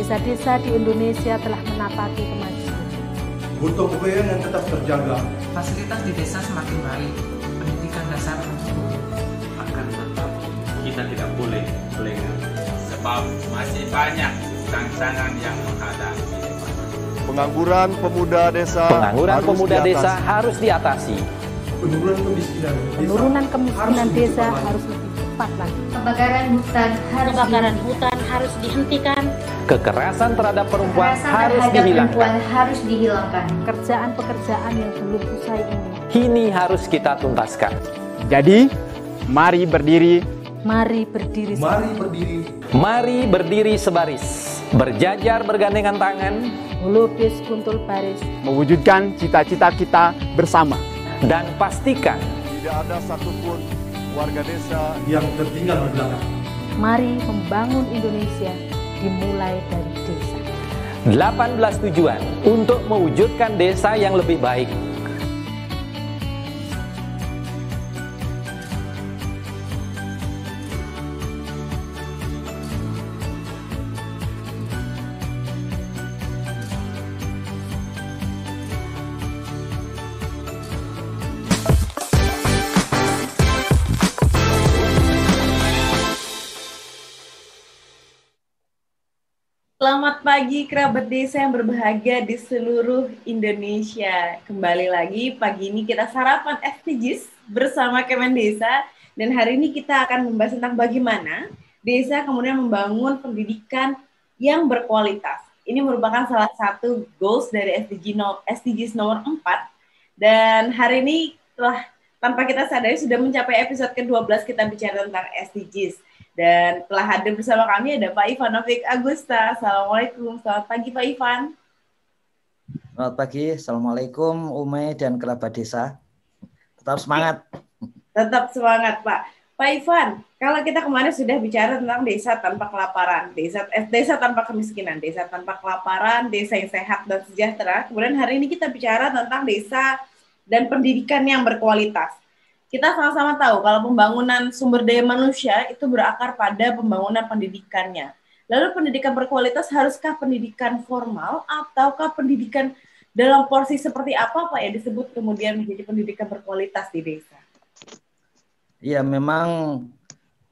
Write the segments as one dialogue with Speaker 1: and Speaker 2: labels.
Speaker 1: desa-desa di Indonesia telah menapaki kemajuan.
Speaker 2: Butuh kebayaan yang tetap terjaga.
Speaker 3: Fasilitas di desa semakin baik, pendidikan dasar
Speaker 4: akan tetap kita tidak boleh lengah.
Speaker 5: Sebab masih banyak tantangan yang menghadap.
Speaker 6: Pengangguran pemuda desa
Speaker 7: Pengangguran harus pemuda diatasi. desa harus diatasi.
Speaker 2: Penurunan kemiskinan
Speaker 1: desa, Penurunan kemiskinan harus desa harus lebih cepat lagi.
Speaker 8: Kebakaran hutan harus kebakaran hutan harus dihentikan.
Speaker 7: Kekerasan terhadap perempuan Kekerasan harus terhadap dihilangkan.
Speaker 8: Perempuan harus dihilangkan.
Speaker 1: Pekerjaan-pekerjaan yang belum usai ini.
Speaker 7: Ini harus kita tuntaskan.
Speaker 9: Jadi, mari berdiri.
Speaker 1: Mari berdiri.
Speaker 2: Mari berdiri.
Speaker 7: Mari berdiri sebaris. Berjajar bergandengan tangan.
Speaker 1: Melukis kuntul baris.
Speaker 9: Mewujudkan cita-cita kita bersama.
Speaker 7: Dan pastikan
Speaker 6: tidak ada satupun warga desa
Speaker 2: yang tertinggal di belakang.
Speaker 1: Mari membangun Indonesia dimulai dari desa.
Speaker 7: 18 tujuan untuk mewujudkan desa yang lebih baik
Speaker 10: pagi kerabat desa yang berbahagia di seluruh Indonesia. Kembali lagi pagi ini kita sarapan SDGs bersama Kemen Desa dan hari ini kita akan membahas tentang bagaimana desa kemudian membangun pendidikan yang berkualitas. Ini merupakan salah satu goals dari SDG no, SDGs nomor 4 dan hari ini telah tanpa kita sadari sudah mencapai episode ke-12 kita bicara tentang SDGs. Dan telah hadir bersama kami ada Pak Ivan Novik Agusta. Assalamualaikum, selamat pagi Pak Ivan.
Speaker 11: Selamat pagi, Assalamualaikum Ume dan kerabat desa. Tetap semangat.
Speaker 10: Tetap semangat Pak. Pak Ivan, kalau kita kemarin sudah bicara tentang desa tanpa kelaparan, desa eh, desa tanpa kemiskinan, desa tanpa kelaparan, desa yang sehat dan sejahtera. Kemudian hari ini kita bicara tentang desa dan pendidikan yang berkualitas kita sama-sama tahu kalau pembangunan sumber daya manusia itu berakar pada pembangunan pendidikannya. Lalu pendidikan berkualitas haruskah pendidikan formal ataukah pendidikan dalam porsi seperti apa Pak ya disebut kemudian menjadi pendidikan berkualitas di desa?
Speaker 11: Iya, memang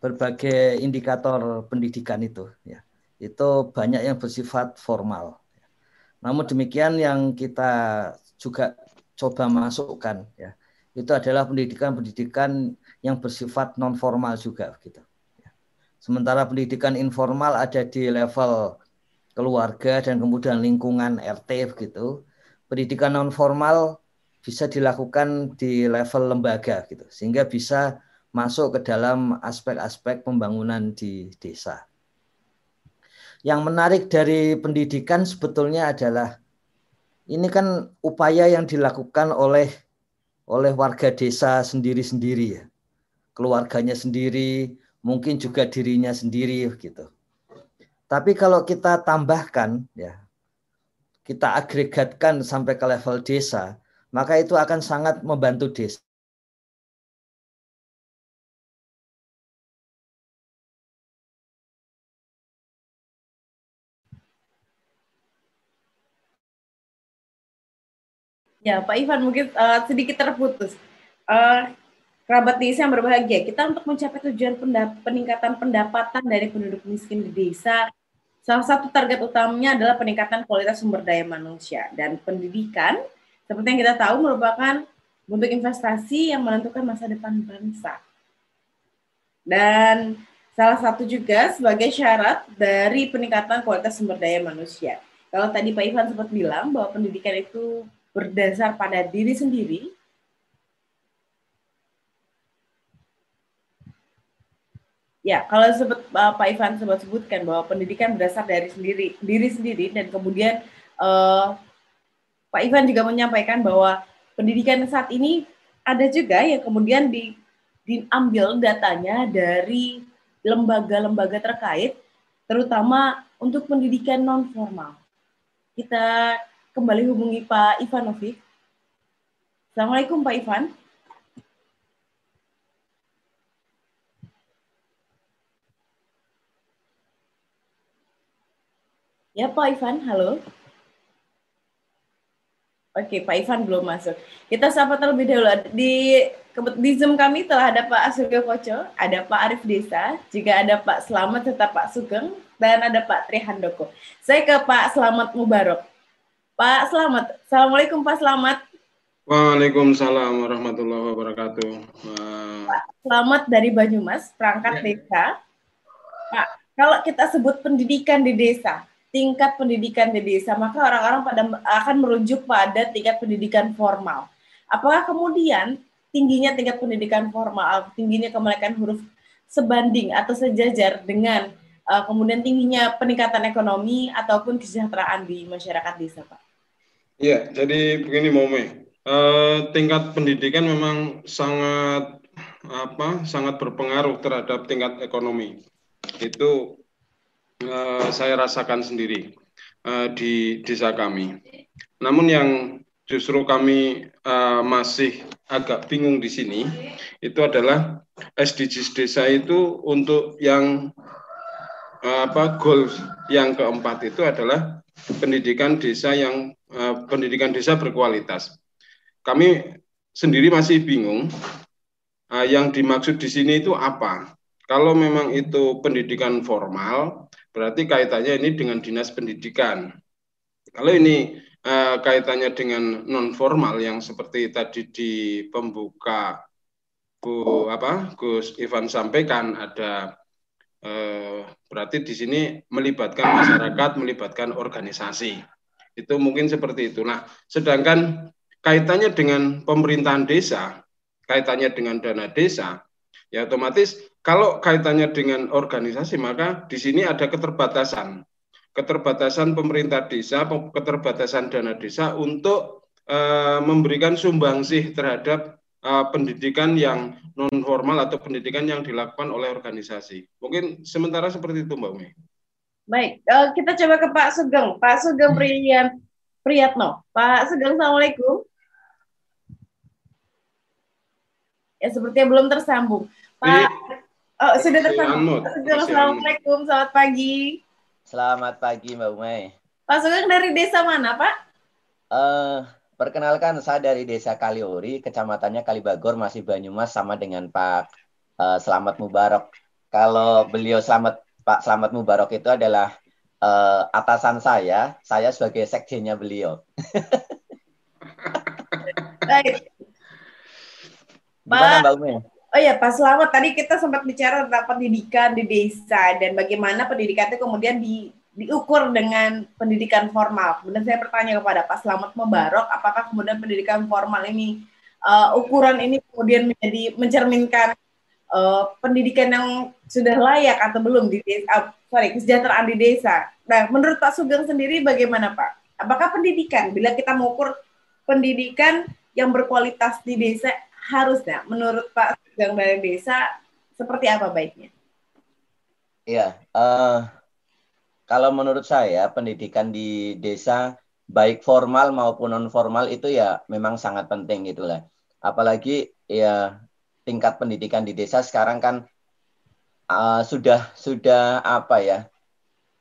Speaker 11: berbagai indikator pendidikan itu ya. Itu banyak yang bersifat formal. Namun demikian yang kita juga coba masukkan ya itu adalah pendidikan-pendidikan yang bersifat non formal juga gitu. Sementara pendidikan informal ada di level keluarga dan kemudian lingkungan RT gitu. Pendidikan non formal bisa dilakukan di level lembaga gitu sehingga bisa masuk ke dalam aspek-aspek pembangunan di desa. Yang menarik dari pendidikan sebetulnya adalah ini kan upaya yang dilakukan oleh oleh warga desa sendiri-sendiri ya. Keluarganya sendiri, mungkin juga dirinya sendiri gitu. Tapi kalau kita tambahkan ya, kita agregatkan sampai ke level desa, maka itu akan sangat membantu desa.
Speaker 10: Ya, Pak Ivan mungkin uh, sedikit terputus. Uh, kerabat desa yang berbahagia, kita untuk mencapai tujuan pendap peningkatan pendapatan dari penduduk miskin di desa, salah satu target utamanya adalah peningkatan kualitas sumber daya manusia dan pendidikan. Seperti yang kita tahu merupakan bentuk investasi yang menentukan masa depan bangsa. Dan salah satu juga sebagai syarat dari peningkatan kualitas sumber daya manusia. Kalau tadi Pak Ivan sempat bilang bahwa pendidikan itu berdasar pada diri sendiri, Ya, kalau sebut uh, Pak Ivan sempat sebutkan bahwa pendidikan berasal dari sendiri diri sendiri dan kemudian uh, Pak Ivan juga menyampaikan bahwa pendidikan saat ini ada juga yang kemudian di, diambil datanya dari lembaga-lembaga terkait, terutama untuk pendidikan non formal. Kita kembali hubungi Pak Ivanovic. Assalamualaikum Pak Ivan. Ya Pak Ivan, halo. Oke, Pak Ivan belum masuk. Kita sapa terlebih dahulu. Di, di Zoom kami telah ada Pak Suryo Koco, ada Pak Arif Desa, juga ada Pak Selamat serta Pak Sugeng, dan ada Pak Trihandoko. Saya ke Pak Selamat Mubarok. Pak Selamat, Assalamualaikum Pak Selamat.
Speaker 12: Waalaikumsalam warahmatullahi wabarakatuh.
Speaker 10: Pak Selamat dari Banyumas, perangkat ya. desa. Pak, kalau kita sebut pendidikan di desa, tingkat pendidikan di desa, maka orang-orang pada akan merujuk pada tingkat pendidikan formal. Apakah kemudian tingginya tingkat pendidikan formal, tingginya kemelekan huruf sebanding atau sejajar dengan uh, kemudian tingginya peningkatan ekonomi ataupun kesejahteraan di masyarakat desa, Pak?
Speaker 12: Iya, jadi begini Mome, uh, tingkat pendidikan memang sangat apa sangat berpengaruh terhadap tingkat ekonomi. Itu uh, saya rasakan sendiri uh, di desa kami. Namun yang justru kami uh, masih agak bingung di sini itu adalah SDGs desa itu untuk yang apa goal yang keempat itu adalah pendidikan desa yang uh, pendidikan desa berkualitas. Kami sendiri masih bingung uh, yang dimaksud di sini itu apa. Kalau memang itu pendidikan formal, berarti kaitannya ini dengan dinas pendidikan. Kalau ini uh, kaitannya dengan non formal yang seperti tadi di pembuka Bu apa Gus Ivan sampaikan ada uh, berarti di sini melibatkan masyarakat, melibatkan organisasi. Itu mungkin seperti itu. Nah, sedangkan kaitannya dengan pemerintahan desa, kaitannya dengan dana desa, ya otomatis kalau kaitannya dengan organisasi, maka di sini ada keterbatasan. Keterbatasan pemerintah desa, keterbatasan dana desa untuk uh, memberikan sumbangsih terhadap uh, pendidikan yang non formal atau pendidikan yang dilakukan oleh organisasi. Mungkin sementara seperti itu, Mbak Umi.
Speaker 10: Baik, uh, kita coba ke Pak Sugeng. Pak Sugeng Priyan Priyatno. Pak Sugeng, Assalamualaikum. Ya, sepertinya belum tersambung. Pak Oh, sudah tersambung. Assalamualaikum, selamat pagi.
Speaker 13: Selamat pagi, Mbak Umay.
Speaker 10: Pak Sugeng dari desa mana, Pak?
Speaker 13: Uh, perkenalkan, saya dari desa Kaliori, kecamatannya Kalibagor, masih Banyumas, sama dengan Pak uh, Selamat Mubarok. Kalau beliau Selamat Pak Selamat Mubarok itu adalah uh, atasan saya, saya sebagai sekjennya beliau.
Speaker 10: Baik.
Speaker 13: Gimana, Mbak Umay?
Speaker 10: Oh ya, Pak Selamat, tadi kita sempat bicara tentang pendidikan di desa dan bagaimana pendidikan itu kemudian di, diukur dengan pendidikan formal. Kemudian saya bertanya kepada Pak Selamat Mubarok, apakah kemudian pendidikan formal ini, uh, ukuran ini kemudian menjadi mencerminkan uh, pendidikan yang sudah layak atau belum di desa, uh, sorry, kesejahteraan di desa. Nah, menurut Pak Sugeng sendiri bagaimana Pak? Apakah pendidikan, bila kita mengukur pendidikan yang berkualitas di desa, harusnya menurut Pak Sugeng dari desa seperti apa baiknya?
Speaker 13: Iya, uh, kalau menurut saya pendidikan di desa baik formal maupun non formal itu ya memang sangat penting gitu lah. Apalagi ya tingkat pendidikan di desa sekarang kan uh, sudah sudah apa ya?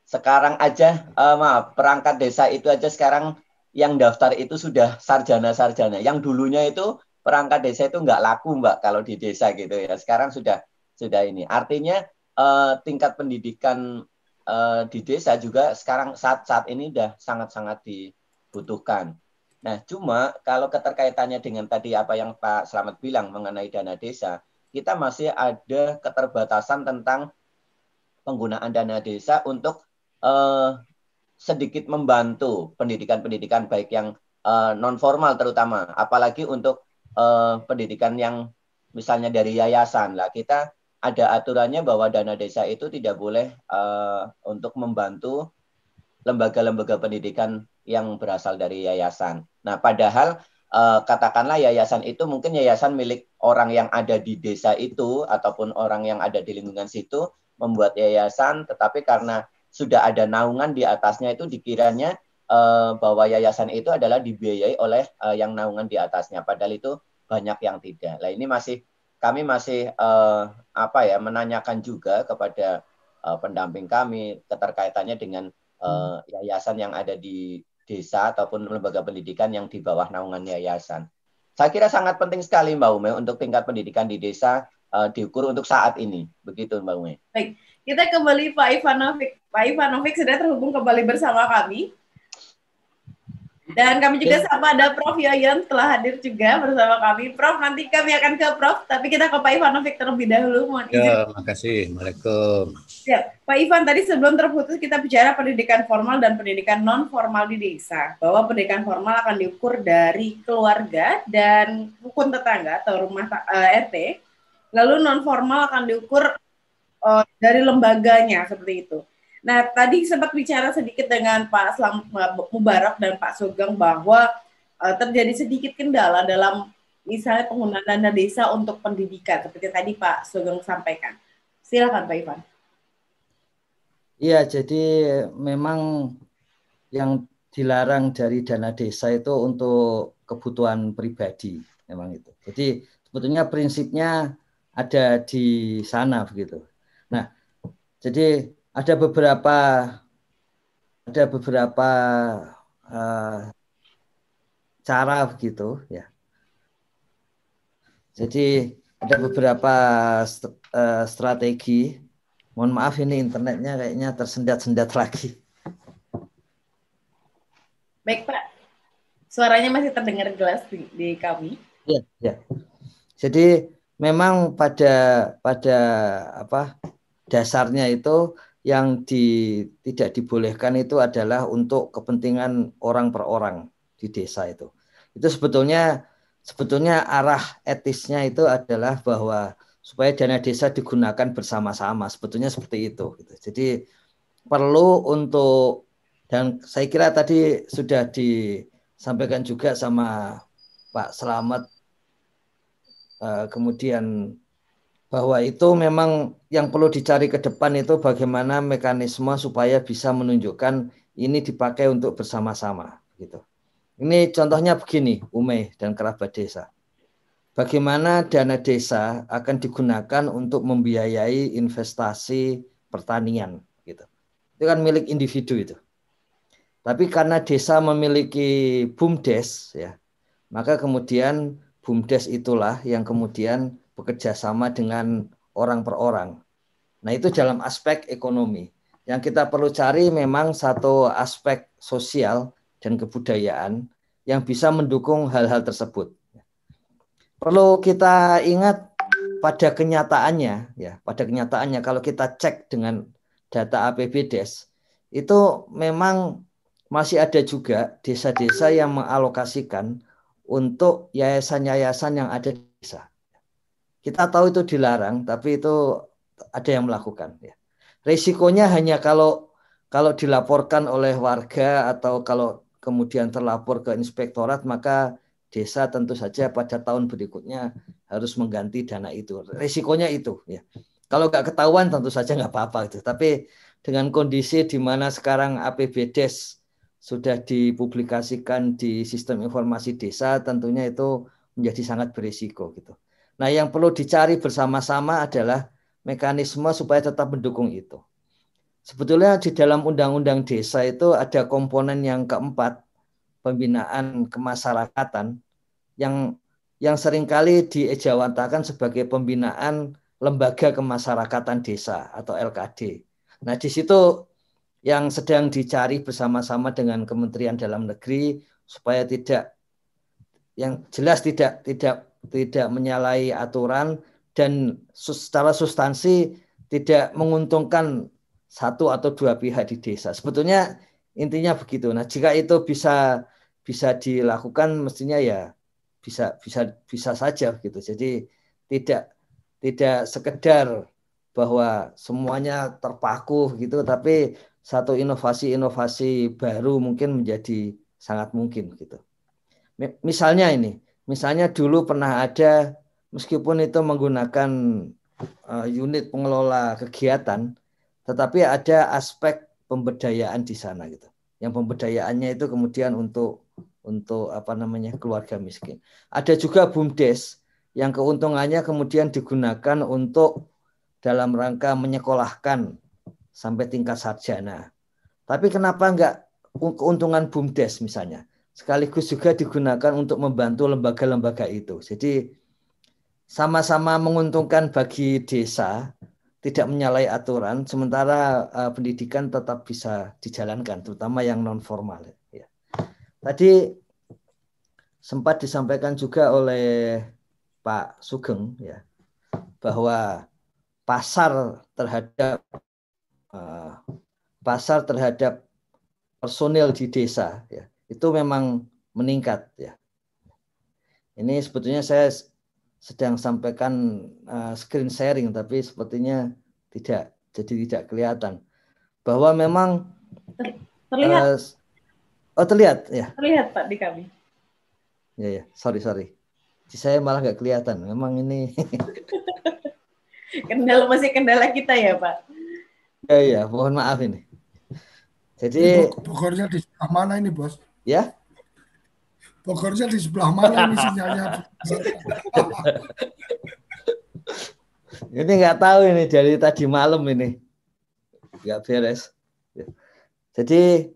Speaker 13: Sekarang aja uh, maaf perangkat desa itu aja sekarang yang daftar itu sudah sarjana-sarjana. Yang dulunya itu perangkat desa itu nggak laku mbak kalau di desa gitu ya. Sekarang sudah sudah ini. Artinya uh, tingkat pendidikan uh, di desa juga sekarang saat saat ini sudah sangat-sangat dibutuhkan. Nah, cuma kalau keterkaitannya dengan tadi apa yang Pak Selamat bilang mengenai dana desa, kita masih ada keterbatasan tentang penggunaan dana desa untuk uh, sedikit membantu pendidikan-pendidikan baik yang uh, non formal terutama, apalagi untuk uh, pendidikan yang misalnya dari yayasan lah kita ada aturannya bahwa dana desa itu tidak boleh uh, untuk membantu lembaga-lembaga pendidikan yang berasal dari yayasan. Nah, padahal uh, katakanlah yayasan itu mungkin yayasan milik orang yang ada di desa itu ataupun orang yang ada di lingkungan situ membuat yayasan, tetapi karena sudah ada naungan di atasnya itu dikiranya uh, bahwa yayasan itu adalah dibiayai oleh uh, yang naungan di atasnya. Padahal itu banyak yang tidak. Nah, ini masih kami masih uh, apa ya menanyakan juga kepada uh, pendamping kami keterkaitannya dengan uh, yayasan yang ada di desa ataupun lembaga pendidikan yang di bawah naungan yayasan. Saya kira sangat penting sekali Mbak Ume untuk tingkat pendidikan di desa uh, diukur untuk saat ini. Begitu Mbak Ume.
Speaker 10: Baik, kita kembali Pak Ivanovic. Pak Ivanovic sudah terhubung kembali bersama kami. Dan kami juga ya. sama ada Prof Yoyon telah hadir juga bersama kami. Prof, nanti kami akan ke Prof, tapi kita ke Pak Ivanovic terlebih dahulu. Mohon
Speaker 14: izin. Ya, makasih. Assalamualaikum.
Speaker 10: Ya, Pak Ivan, tadi sebelum terputus kita bicara pendidikan formal dan pendidikan non formal di desa. Bahwa pendidikan formal akan diukur dari keluarga dan rukun tetangga atau rumah uh, eh, RT. Lalu non formal akan diukur uh, dari lembaganya seperti itu. Nah, tadi sempat bicara sedikit dengan Pak Slam Mubarak dan Pak Sugeng bahwa uh, terjadi sedikit kendala dalam misalnya penggunaan dana desa untuk pendidikan seperti tadi Pak Sugeng sampaikan. Silakan Pak Ivan.
Speaker 11: Iya, jadi memang yang dilarang dari dana desa itu untuk kebutuhan pribadi, memang itu. Jadi sebetulnya prinsipnya ada di sana begitu. Nah, jadi ada beberapa ada beberapa uh, cara begitu ya. Jadi ada beberapa st uh, strategi. Mohon maaf ini internetnya kayaknya tersendat-sendat lagi.
Speaker 10: Baik Pak, suaranya masih terdengar jelas di, di kami.
Speaker 11: Ya, ya. Jadi memang pada pada apa dasarnya itu yang di, tidak dibolehkan itu adalah untuk kepentingan orang per orang di desa itu. Itu sebetulnya sebetulnya arah etisnya itu adalah bahwa supaya dana desa digunakan bersama-sama. Sebetulnya seperti itu. Gitu. Jadi perlu untuk dan saya kira tadi sudah disampaikan juga sama Pak Selamat eh, kemudian bahwa itu memang yang perlu dicari ke depan itu bagaimana mekanisme supaya bisa menunjukkan ini dipakai untuk bersama-sama gitu. Ini contohnya begini, Ume dan kerabat desa. Bagaimana dana desa akan digunakan untuk membiayai investasi pertanian gitu. Itu kan milik individu itu. Tapi karena desa memiliki BUMDes ya, maka kemudian BUMDes itulah yang kemudian bekerja sama dengan orang per orang. Nah, itu dalam aspek ekonomi. Yang kita perlu cari memang satu aspek sosial dan kebudayaan yang bisa mendukung hal-hal tersebut. Perlu kita ingat pada kenyataannya ya, pada kenyataannya kalau kita cek dengan data APBDes itu memang masih ada juga desa-desa yang mengalokasikan untuk yayasan-yayasan yang ada di desa. Kita tahu itu dilarang, tapi itu ada yang melakukan. Ya. Risikonya hanya kalau kalau dilaporkan oleh warga atau kalau kemudian terlapor ke inspektorat, maka desa tentu saja pada tahun berikutnya harus mengganti dana itu. Risikonya itu. Ya. Kalau nggak ketahuan tentu saja nggak apa-apa itu. Tapi dengan kondisi di mana sekarang APBDes sudah dipublikasikan di sistem informasi desa, tentunya itu menjadi sangat berisiko gitu. Nah, yang perlu dicari bersama-sama adalah mekanisme supaya tetap mendukung itu. Sebetulnya di dalam undang-undang desa itu ada komponen yang keempat, pembinaan kemasyarakatan yang yang sering kali diejawantahkan sebagai pembinaan lembaga kemasyarakatan desa atau LKD. Nah, di situ yang sedang dicari bersama-sama dengan Kementerian Dalam Negeri supaya tidak yang jelas tidak tidak tidak menyalahi aturan dan secara substansi tidak menguntungkan satu atau dua pihak di desa. Sebetulnya intinya begitu. Nah, jika itu bisa bisa dilakukan mestinya ya bisa bisa bisa saja gitu. Jadi tidak tidak sekedar bahwa semuanya terpaku gitu, tapi satu inovasi-inovasi baru mungkin menjadi sangat mungkin gitu. Misalnya ini, misalnya dulu pernah ada meskipun itu menggunakan uh, unit pengelola kegiatan, tetapi ada aspek pemberdayaan di sana gitu. Yang pemberdayaannya itu kemudian untuk untuk apa namanya keluarga miskin. Ada juga bumdes yang keuntungannya kemudian digunakan untuk dalam rangka menyekolahkan sampai tingkat sarjana. Tapi kenapa enggak keuntungan BUMDes misalnya? Sekaligus juga digunakan untuk membantu lembaga-lembaga itu. Jadi sama-sama menguntungkan bagi desa, tidak menyalahi aturan, sementara uh, pendidikan tetap bisa dijalankan, terutama yang non formal. Ya. Tadi sempat disampaikan juga oleh Pak Sugeng ya bahwa pasar terhadap uh, pasar terhadap personil di desa ya itu memang meningkat ya. Ini sebetulnya saya sedang sampaikan uh, screen sharing tapi sepertinya tidak jadi tidak kelihatan bahwa memang
Speaker 10: terlihat
Speaker 11: uh, oh terlihat ya
Speaker 10: terlihat Pak di kami
Speaker 11: ya ya sorry sorry saya malah nggak kelihatan memang ini
Speaker 10: kendala masih kendala kita ya Pak.
Speaker 11: Ya ya, mohon maaf ini. Jadi
Speaker 15: Bogornya di mana ini bos?
Speaker 11: Ya?
Speaker 15: Bogornya di sebelah mana ini sinyalnya?
Speaker 11: ini nggak tahu ini dari tadi malam ini nggak beres. Jadi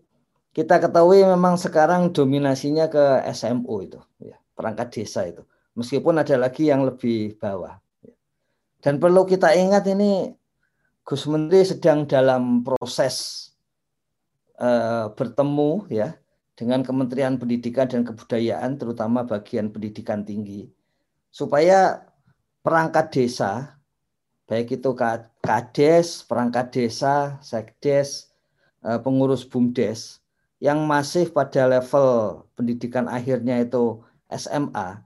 Speaker 11: kita ketahui memang sekarang dominasinya ke SMU itu, ya, perangkat desa itu. Meskipun ada lagi yang lebih bawah. Dan perlu kita ingat ini Gus Menteri sedang dalam proses uh, bertemu ya dengan Kementerian Pendidikan dan Kebudayaan terutama bagian pendidikan tinggi. Supaya perangkat desa baik itu kades, perangkat desa, sekdes, uh, pengurus bumdes yang masih pada level pendidikan akhirnya itu SMA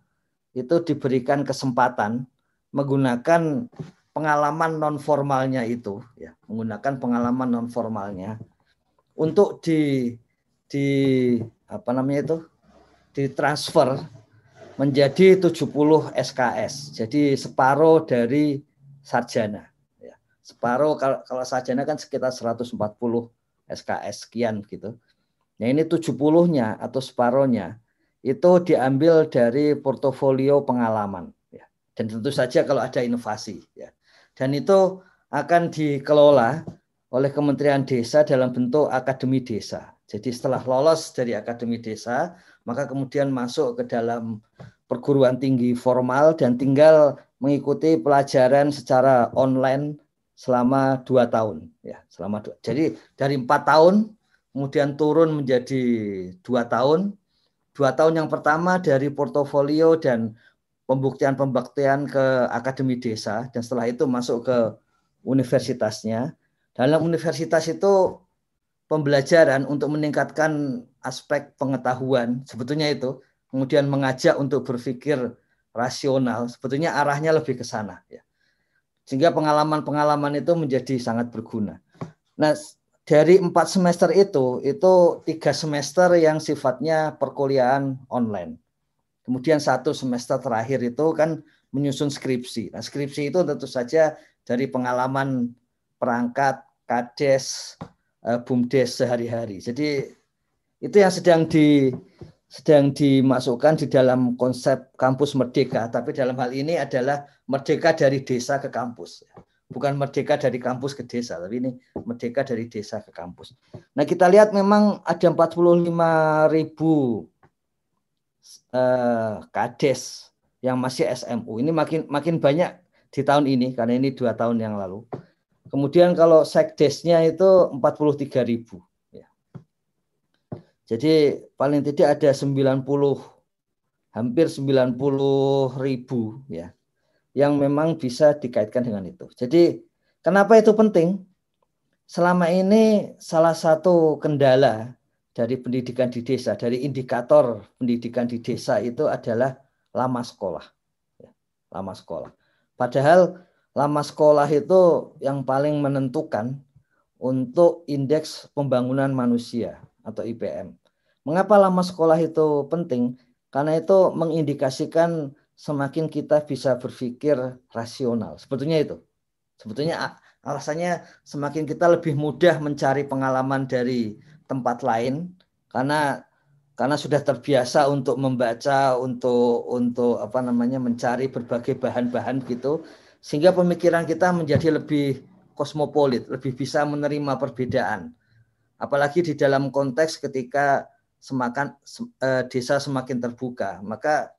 Speaker 11: itu diberikan kesempatan menggunakan pengalaman non formalnya itu ya menggunakan pengalaman non formalnya untuk di di apa namanya itu ditransfer menjadi 70 SKS. Jadi separuh dari sarjana. Ya. Separuh kalau, kalau sarjana kan sekitar 140 SKS sekian gitu. Nah ini 70-nya atau separuhnya itu diambil dari portofolio pengalaman dan tentu saja kalau ada inovasi ya. Dan itu akan dikelola oleh Kementerian Desa dalam bentuk akademi desa. Jadi setelah lolos dari akademi desa, maka kemudian masuk ke dalam perguruan tinggi formal dan tinggal mengikuti pelajaran secara online selama dua tahun ya selama dua. jadi dari empat tahun kemudian turun menjadi dua tahun dua tahun yang pertama dari portofolio dan pembuktian-pembuktian ke akademi desa dan setelah itu masuk ke universitasnya. Dalam universitas itu pembelajaran untuk meningkatkan aspek pengetahuan sebetulnya itu kemudian mengajak untuk berpikir rasional sebetulnya arahnya lebih ke sana ya. Sehingga pengalaman-pengalaman itu menjadi sangat berguna. Nah, dari empat semester itu, itu tiga semester yang sifatnya perkuliahan online Kemudian satu semester terakhir itu kan menyusun skripsi. Nah, skripsi itu tentu saja dari pengalaman perangkat, kades, bumdes sehari-hari. Jadi itu yang sedang di sedang dimasukkan di dalam konsep kampus merdeka, tapi dalam hal ini adalah merdeka dari desa ke kampus. Bukan merdeka dari kampus ke desa, tapi ini merdeka dari desa ke kampus. Nah, kita lihat memang ada 45 ribu eh, kades yang masih SMU ini makin makin banyak di tahun ini karena ini dua tahun yang lalu. Kemudian kalau sekdesnya itu 43 ribu. Ya. Jadi paling tidak ada 90 hampir 90 ribu ya yang memang bisa dikaitkan dengan itu. Jadi kenapa itu penting? Selama ini salah satu kendala dari pendidikan di desa, dari indikator pendidikan di desa itu adalah lama sekolah. Ya, lama sekolah. Padahal lama sekolah itu yang paling menentukan untuk indeks pembangunan manusia atau IPM. Mengapa lama sekolah itu penting? Karena itu mengindikasikan semakin kita bisa berpikir rasional. Sebetulnya itu. Sebetulnya alasannya semakin kita lebih mudah mencari pengalaman dari tempat lain karena karena sudah terbiasa untuk membaca untuk untuk apa namanya mencari berbagai bahan-bahan gitu sehingga pemikiran kita menjadi lebih kosmopolit, lebih bisa menerima perbedaan. Apalagi di dalam konteks ketika semakan eh, desa semakin terbuka, maka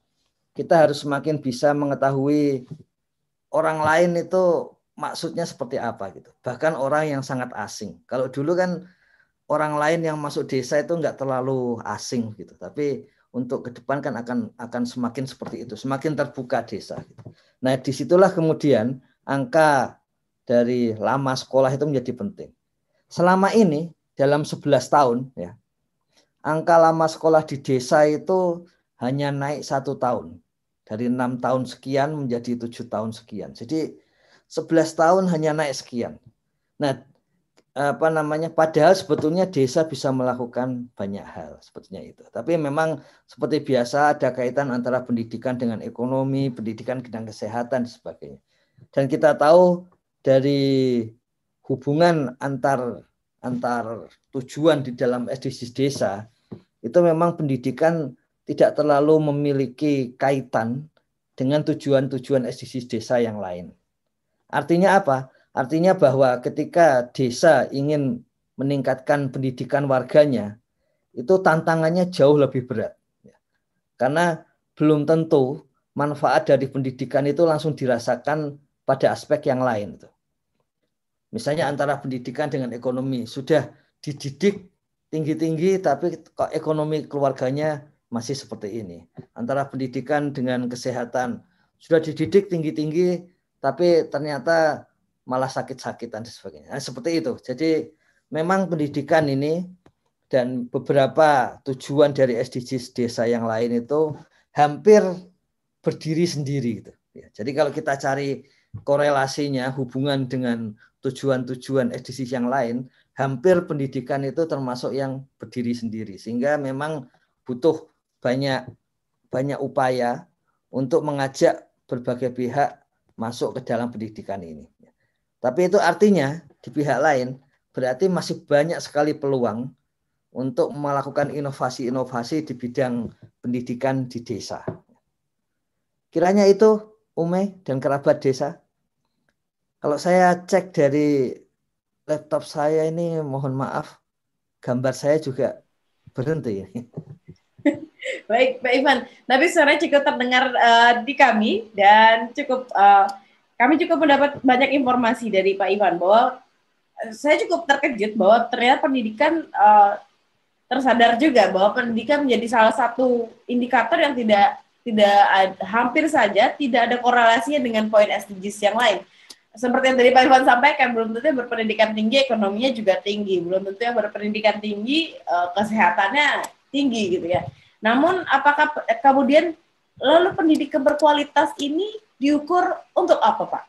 Speaker 11: kita harus semakin bisa mengetahui orang lain itu maksudnya seperti apa gitu. Bahkan orang yang sangat asing. Kalau dulu kan orang lain yang masuk desa itu nggak terlalu asing gitu. Tapi untuk ke depan kan akan akan semakin seperti itu, semakin terbuka desa. Gitu. Nah di situlah kemudian angka dari lama sekolah itu menjadi penting. Selama ini dalam 11 tahun ya, angka lama sekolah di desa itu hanya naik satu tahun dari enam tahun sekian menjadi tujuh tahun sekian. Jadi 11 tahun hanya naik sekian. Nah apa namanya padahal sebetulnya desa bisa melakukan banyak hal sebetulnya itu. Tapi memang seperti biasa ada kaitan antara pendidikan dengan ekonomi pendidikan dengan kesehatan dan sebagainya. Dan kita tahu dari hubungan antar antar tujuan di dalam SDGs desa itu memang pendidikan tidak terlalu memiliki kaitan dengan tujuan-tujuan SDGs desa yang lain. Artinya apa Artinya bahwa ketika desa ingin meningkatkan pendidikan warganya, itu tantangannya jauh lebih berat. Karena belum tentu manfaat dari pendidikan itu langsung dirasakan pada aspek yang lain. Misalnya antara pendidikan dengan ekonomi sudah dididik tinggi-tinggi tapi ekonomi keluarganya masih seperti ini. Antara pendidikan dengan kesehatan sudah dididik tinggi-tinggi tapi ternyata malah sakit-sakitan dan sebagainya. Nah, seperti itu. Jadi memang pendidikan ini dan beberapa tujuan dari SDGs desa yang lain itu hampir berdiri sendiri gitu. Ya, jadi kalau kita cari korelasinya hubungan dengan tujuan-tujuan SDGs yang lain, hampir pendidikan itu termasuk yang berdiri sendiri sehingga memang butuh banyak banyak upaya untuk mengajak berbagai pihak masuk ke dalam pendidikan ini. Tapi itu artinya di pihak lain berarti masih banyak sekali peluang untuk melakukan inovasi-inovasi di bidang pendidikan di desa. Kiranya itu Ume dan kerabat desa. Kalau saya cek dari laptop saya ini mohon maaf gambar saya juga berhenti.
Speaker 10: Baik, Pak Ivan. Tapi suaranya cukup terdengar uh, di kami dan cukup uh, kami cukup mendapat banyak informasi dari Pak Ivan bahwa eh, saya cukup terkejut bahwa ternyata pendidikan uh, tersadar juga bahwa pendidikan menjadi salah satu indikator yang tidak tidak hampir saja tidak ada korelasinya dengan poin SDGs yang lain. Seperti yang tadi Pak Ivan sampaikan, belum tentu yang berpendidikan tinggi ekonominya juga tinggi, belum tentu yang berpendidikan tinggi uh, kesehatannya tinggi gitu ya. Namun apakah kemudian lalu pendidikan berkualitas ini diukur untuk apa, Pak?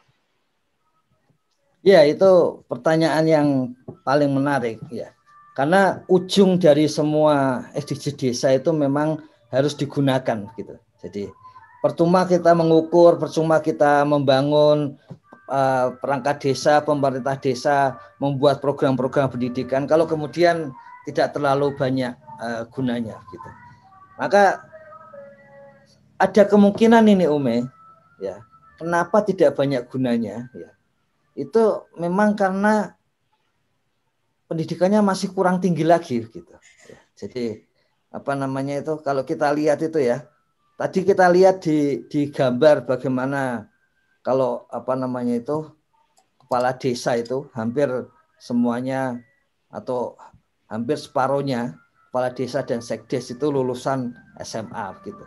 Speaker 11: Ya, itu pertanyaan yang paling menarik ya. Karena ujung dari semua SDG desa itu memang harus digunakan gitu. Jadi percuma kita mengukur, percuma kita membangun uh, perangkat desa, pemerintah desa membuat program-program pendidikan kalau kemudian tidak terlalu banyak uh, gunanya gitu. Maka ada kemungkinan ini Ume ya. Kenapa tidak banyak gunanya? Ya. Itu memang karena pendidikannya masih kurang tinggi lagi gitu. Ya. jadi apa namanya itu kalau kita lihat itu ya tadi kita lihat di di gambar bagaimana kalau apa namanya itu kepala desa itu hampir semuanya atau hampir separuhnya kepala desa dan sekdes itu lulusan SMA gitu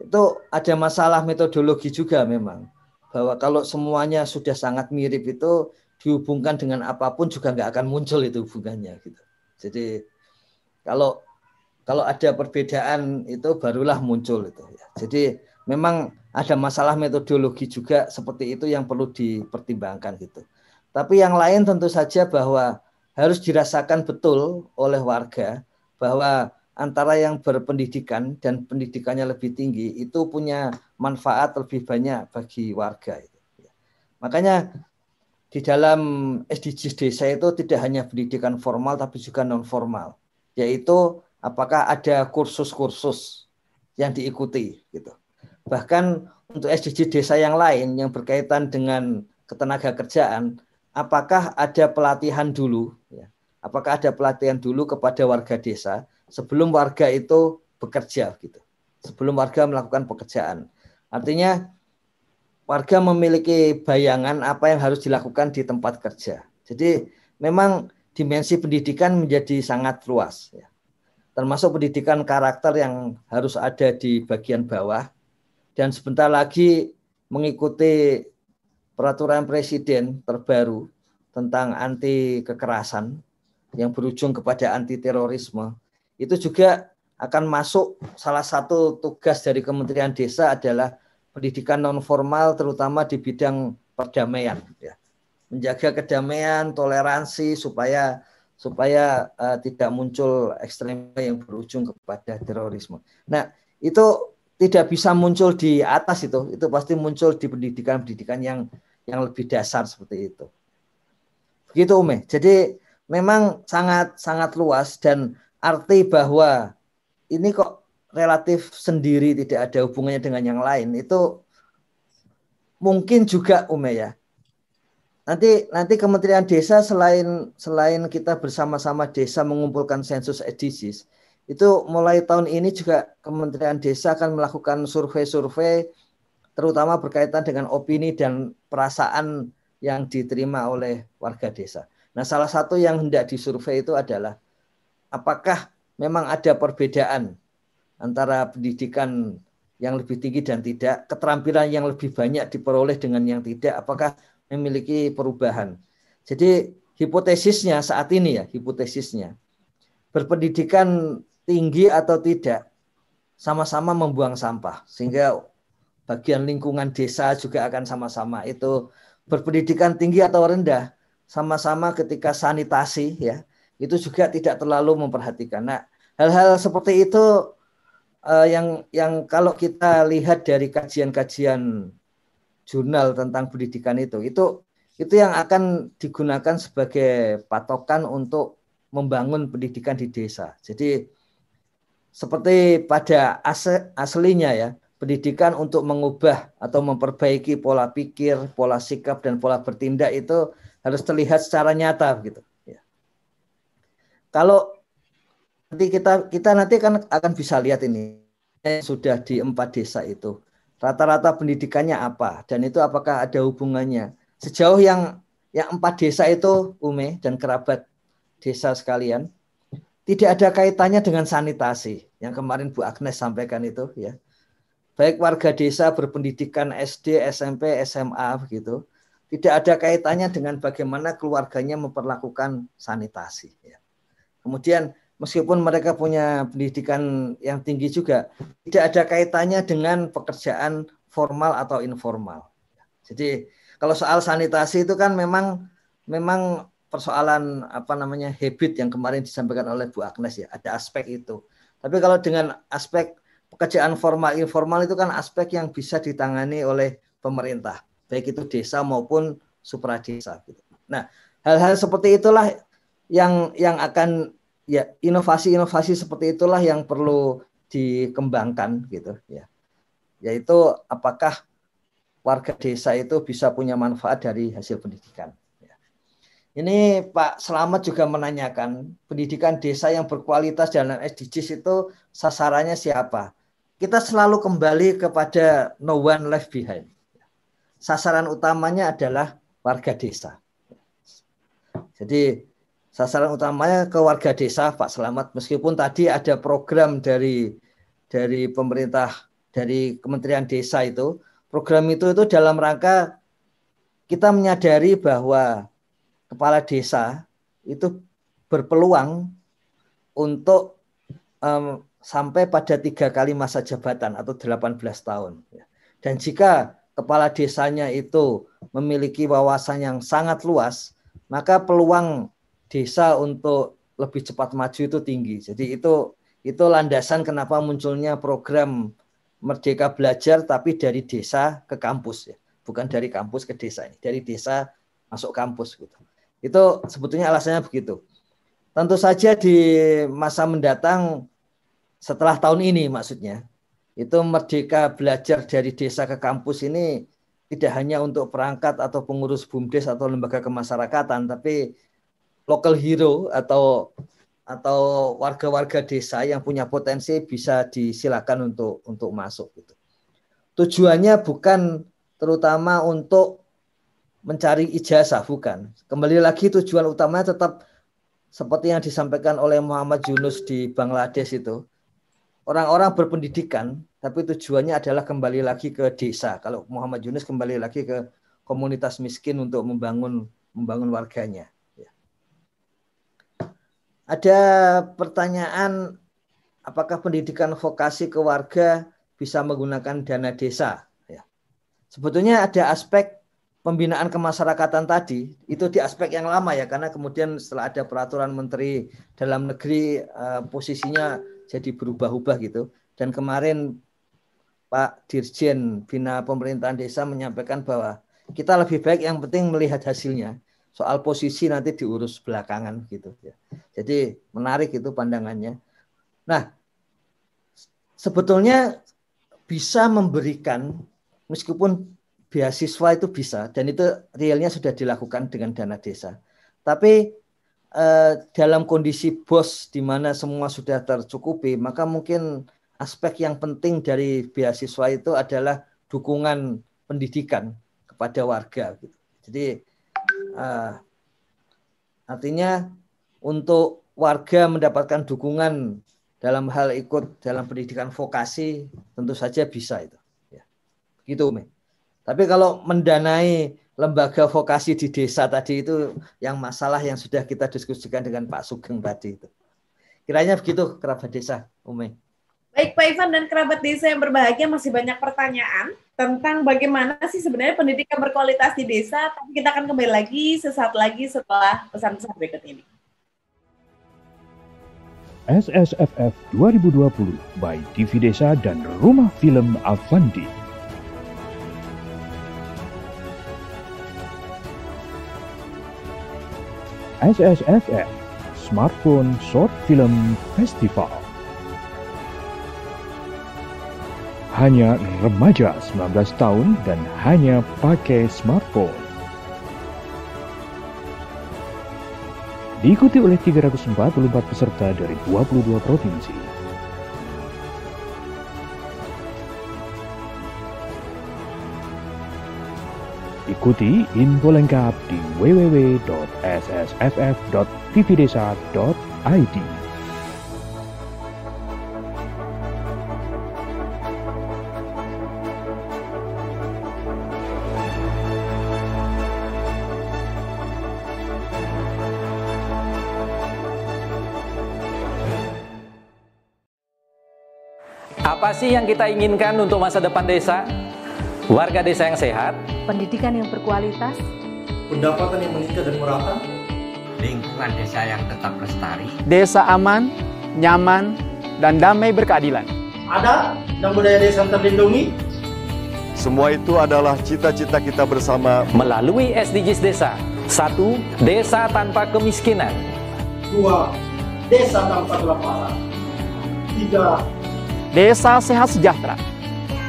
Speaker 11: itu ada masalah metodologi juga memang bahwa kalau semuanya sudah sangat mirip itu dihubungkan dengan apa pun juga nggak akan muncul itu hubungannya gitu. Jadi kalau kalau ada perbedaan itu barulah muncul itu ya. Jadi memang ada masalah metodologi juga seperti itu yang perlu dipertimbangkan gitu. Tapi yang lain tentu saja bahwa harus dirasakan betul oleh warga bahwa antara yang berpendidikan dan pendidikannya lebih tinggi itu punya manfaat lebih banyak bagi warga. Makanya di dalam SDGs desa itu tidak hanya pendidikan formal tapi juga non formal, yaitu apakah ada kursus-kursus yang diikuti gitu. Bahkan untuk SDG desa yang lain yang berkaitan dengan ketenaga kerjaan apakah ada pelatihan dulu ya. Apakah ada pelatihan dulu kepada warga desa sebelum warga itu bekerja gitu. Sebelum warga melakukan pekerjaan. Artinya warga memiliki bayangan apa yang harus dilakukan di tempat kerja. Jadi memang dimensi pendidikan menjadi sangat luas ya. Termasuk pendidikan karakter yang harus ada di bagian bawah dan sebentar lagi mengikuti peraturan presiden terbaru tentang anti kekerasan yang berujung kepada anti terorisme itu juga akan masuk salah satu tugas dari Kementerian Desa adalah pendidikan non formal terutama di bidang perdamaian ya. Menjaga kedamaian, toleransi supaya supaya uh, tidak muncul ekstremisme yang berujung kepada terorisme. Nah, itu tidak bisa muncul di atas itu, itu pasti muncul di pendidikan-pendidikan yang yang lebih dasar seperti itu. Begitu Ume. Jadi memang sangat sangat luas dan arti bahwa ini kok relatif sendiri tidak ada hubungannya dengan yang lain itu mungkin juga Ume ya. Nanti nanti Kementerian Desa selain selain kita bersama-sama desa mengumpulkan sensus SDGs, itu mulai tahun ini juga Kementerian Desa akan melakukan survei-survei terutama berkaitan dengan opini dan perasaan yang diterima oleh warga desa. Nah, salah satu yang hendak disurvei itu adalah apakah memang ada perbedaan antara pendidikan yang lebih tinggi dan tidak, keterampilan yang lebih banyak diperoleh dengan yang tidak, apakah memiliki perubahan. Jadi hipotesisnya saat ini ya, hipotesisnya berpendidikan tinggi atau tidak sama-sama membuang sampah sehingga bagian lingkungan desa juga akan sama-sama itu berpendidikan tinggi atau rendah sama-sama ketika sanitasi ya itu juga tidak terlalu memperhatikan. Nah, hal-hal seperti itu uh, yang yang kalau kita lihat dari kajian-kajian jurnal tentang pendidikan itu itu itu yang akan digunakan sebagai patokan untuk membangun pendidikan di desa. Jadi seperti pada aslinya ya pendidikan untuk mengubah atau memperbaiki pola pikir, pola sikap dan pola bertindak itu harus terlihat secara nyata gitu. Kalau nanti kita kita nanti kan akan bisa lihat ini sudah di empat desa itu rata-rata pendidikannya apa dan itu apakah ada hubungannya sejauh yang yang empat desa itu Ume dan kerabat desa sekalian tidak ada kaitannya dengan sanitasi yang kemarin Bu Agnes sampaikan itu ya baik warga desa berpendidikan SD, SMP, SMA begitu, tidak ada kaitannya dengan bagaimana keluarganya memperlakukan sanitasi. Ya. Kemudian meskipun mereka punya pendidikan yang tinggi juga, tidak ada kaitannya dengan pekerjaan formal atau informal. Jadi kalau soal sanitasi itu kan memang memang persoalan apa namanya habit yang kemarin disampaikan oleh Bu Agnes ya, ada aspek itu. Tapi kalau dengan aspek pekerjaan formal informal itu kan aspek yang bisa ditangani oleh pemerintah, baik itu desa maupun supradesa gitu. Nah, hal-hal seperti itulah yang yang akan ya inovasi-inovasi seperti itulah yang perlu dikembangkan gitu ya. Yaitu apakah warga desa itu bisa punya manfaat dari hasil pendidikan. Ya. Ini Pak Selamat juga menanyakan pendidikan desa yang berkualitas dalam SDGs itu sasarannya siapa? kita selalu kembali kepada no one left behind. Sasaran utamanya adalah warga desa. Jadi sasaran utamanya ke warga desa Pak Selamat meskipun tadi ada program dari dari pemerintah dari Kementerian Desa itu program itu itu dalam rangka kita menyadari bahwa kepala desa itu berpeluang untuk um, sampai pada tiga kali masa jabatan atau 18 tahun. Dan jika kepala desanya itu memiliki wawasan yang sangat luas, maka peluang desa untuk lebih cepat maju itu tinggi. Jadi itu itu landasan kenapa munculnya program Merdeka Belajar tapi dari desa ke kampus ya. Bukan dari kampus ke desa ini, dari desa masuk kampus gitu. Itu sebetulnya alasannya begitu. Tentu saja di masa mendatang setelah tahun ini maksudnya itu merdeka belajar dari desa ke kampus ini tidak hanya untuk perangkat atau pengurus BUMDes atau lembaga kemasyarakatan tapi local hero atau atau warga-warga desa yang punya potensi bisa disilakan untuk untuk masuk gitu. Tujuannya bukan terutama untuk mencari ijazah bukan. Kembali lagi tujuan utamanya tetap seperti yang disampaikan oleh Muhammad Yunus di Bangladesh itu. Orang-orang berpendidikan tapi tujuannya adalah kembali lagi ke desa. Kalau Muhammad Yunus kembali lagi ke komunitas miskin untuk membangun membangun warganya. Ada pertanyaan apakah pendidikan vokasi ke warga bisa menggunakan dana desa? Ya. Sebetulnya ada aspek pembinaan kemasyarakatan tadi itu di aspek yang lama ya karena kemudian setelah ada peraturan menteri dalam negeri uh, posisinya jadi berubah-ubah gitu dan kemarin Pak Dirjen Bina Pemerintahan Desa menyampaikan bahwa kita lebih baik yang penting melihat hasilnya. Soal posisi nanti diurus belakangan gitu ya. Jadi menarik itu pandangannya. Nah, sebetulnya bisa memberikan meskipun beasiswa itu bisa dan itu realnya sudah dilakukan dengan dana desa. Tapi eh, dalam kondisi bos di mana semua sudah tercukupi, maka mungkin aspek yang penting dari beasiswa itu adalah dukungan pendidikan kepada warga. Gitu. Jadi uh, artinya untuk warga mendapatkan dukungan dalam hal ikut dalam pendidikan vokasi tentu saja bisa itu. Ya. Begitu Umi. Tapi kalau mendanai lembaga vokasi di desa tadi itu yang masalah yang sudah kita diskusikan dengan Pak Sugeng tadi itu. Kiranya begitu kerabat desa, Umi.
Speaker 10: Baik Pak Ivan dan kerabat desa yang berbahagia masih banyak pertanyaan tentang bagaimana sih sebenarnya pendidikan berkualitas di desa. Tapi kita akan kembali lagi sesaat lagi setelah pesan-pesan berikut ini.
Speaker 16: SSFF 2020 by TV Desa dan Rumah Film Avandi. SSFF Smartphone Short Film Festival hanya remaja 19 tahun dan hanya pakai smartphone. Diikuti oleh 344 peserta dari 22 provinsi. Ikuti info lengkap di www.ssff.tvdesa.id.
Speaker 7: sih yang kita inginkan untuk masa depan desa? Warga desa yang sehat,
Speaker 1: pendidikan yang berkualitas,
Speaker 2: pendapatan yang meningkat dan merata,
Speaker 5: lingkungan desa yang tetap lestari,
Speaker 9: desa aman, nyaman, dan damai berkeadilan.
Speaker 2: Ada dan budaya desa terlindungi.
Speaker 6: Semua itu adalah cita-cita kita bersama
Speaker 7: melalui SDGs Desa. Satu, desa tanpa kemiskinan.
Speaker 2: Dua, desa tanpa kelaparan. Tiga,
Speaker 9: Desa sehat sejahtera.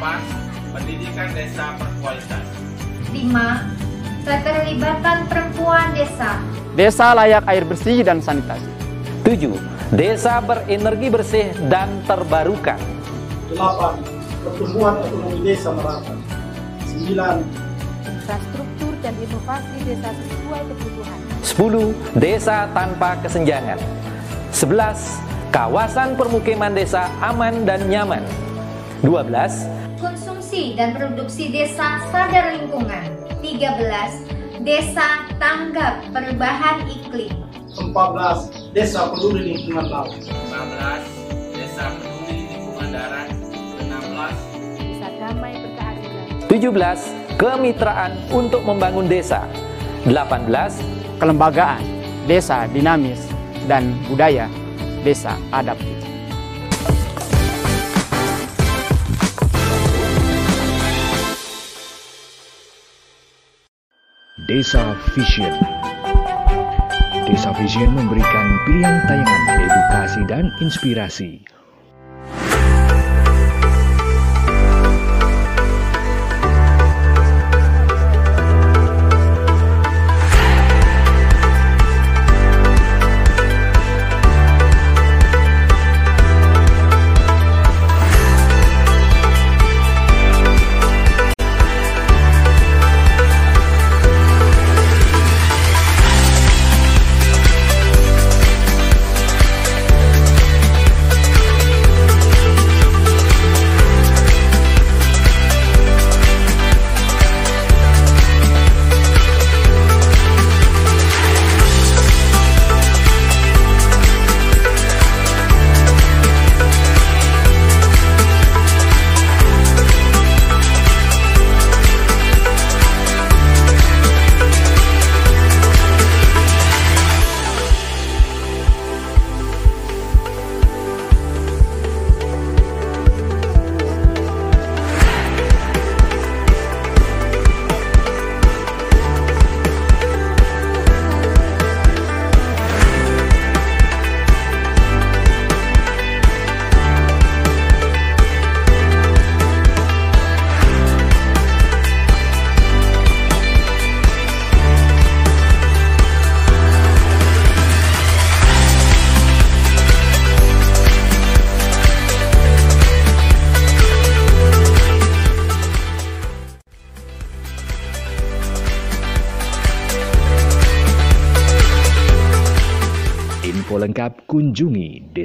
Speaker 5: 4. Pendidikan desa berkualitas.
Speaker 17: 5. Keterlibatan perempuan desa.
Speaker 9: Desa layak air bersih dan sanitasi.
Speaker 7: 7. Desa berenergi bersih dan terbarukan.
Speaker 2: 8. Pertumbuhan ekonomi desa merata. 9.
Speaker 1: Infrastruktur dan inovasi desa sesuai kebutuhan.
Speaker 7: 10. Desa tanpa kesenjangan. 11 kawasan permukiman desa aman dan nyaman. 12.
Speaker 17: Konsumsi dan produksi desa sadar lingkungan. 13. Desa tanggap perubahan iklim.
Speaker 2: 14. Desa peduli lingkungan laut.
Speaker 5: 15. Desa peduli lingkungan darat. 16.
Speaker 1: Desa damai berkeadilan.
Speaker 7: 17. Kemitraan untuk membangun desa. 18.
Speaker 9: Kelembagaan desa dinamis dan budaya desa adaptif.
Speaker 16: Desa Vision Desa Vision memberikan pilihan tayangan edukasi dan inspirasi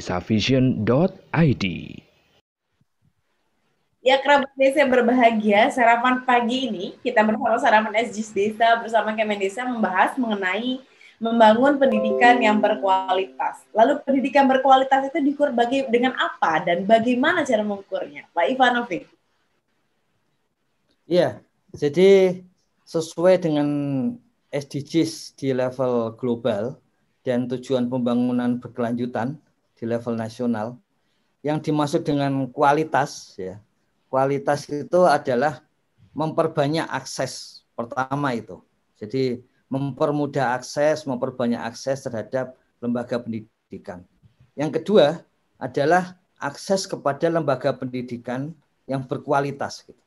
Speaker 16: desavision.id.
Speaker 10: Ya kerabat desa yang berbahagia, sarapan pagi ini kita bersama sarapan SJIS Desa bersama Kemen Desa membahas mengenai membangun pendidikan yang berkualitas. Lalu pendidikan berkualitas itu diukur bagi, dengan apa dan bagaimana cara mengukurnya? Pak Ivanovic.
Speaker 11: Iya, jadi sesuai dengan SDGs di level global dan tujuan pembangunan berkelanjutan di level nasional, yang dimaksud dengan kualitas ya, kualitas itu adalah memperbanyak akses pertama itu. Jadi mempermudah akses, memperbanyak akses terhadap lembaga pendidikan. Yang kedua adalah akses kepada lembaga pendidikan yang berkualitas. Gitu.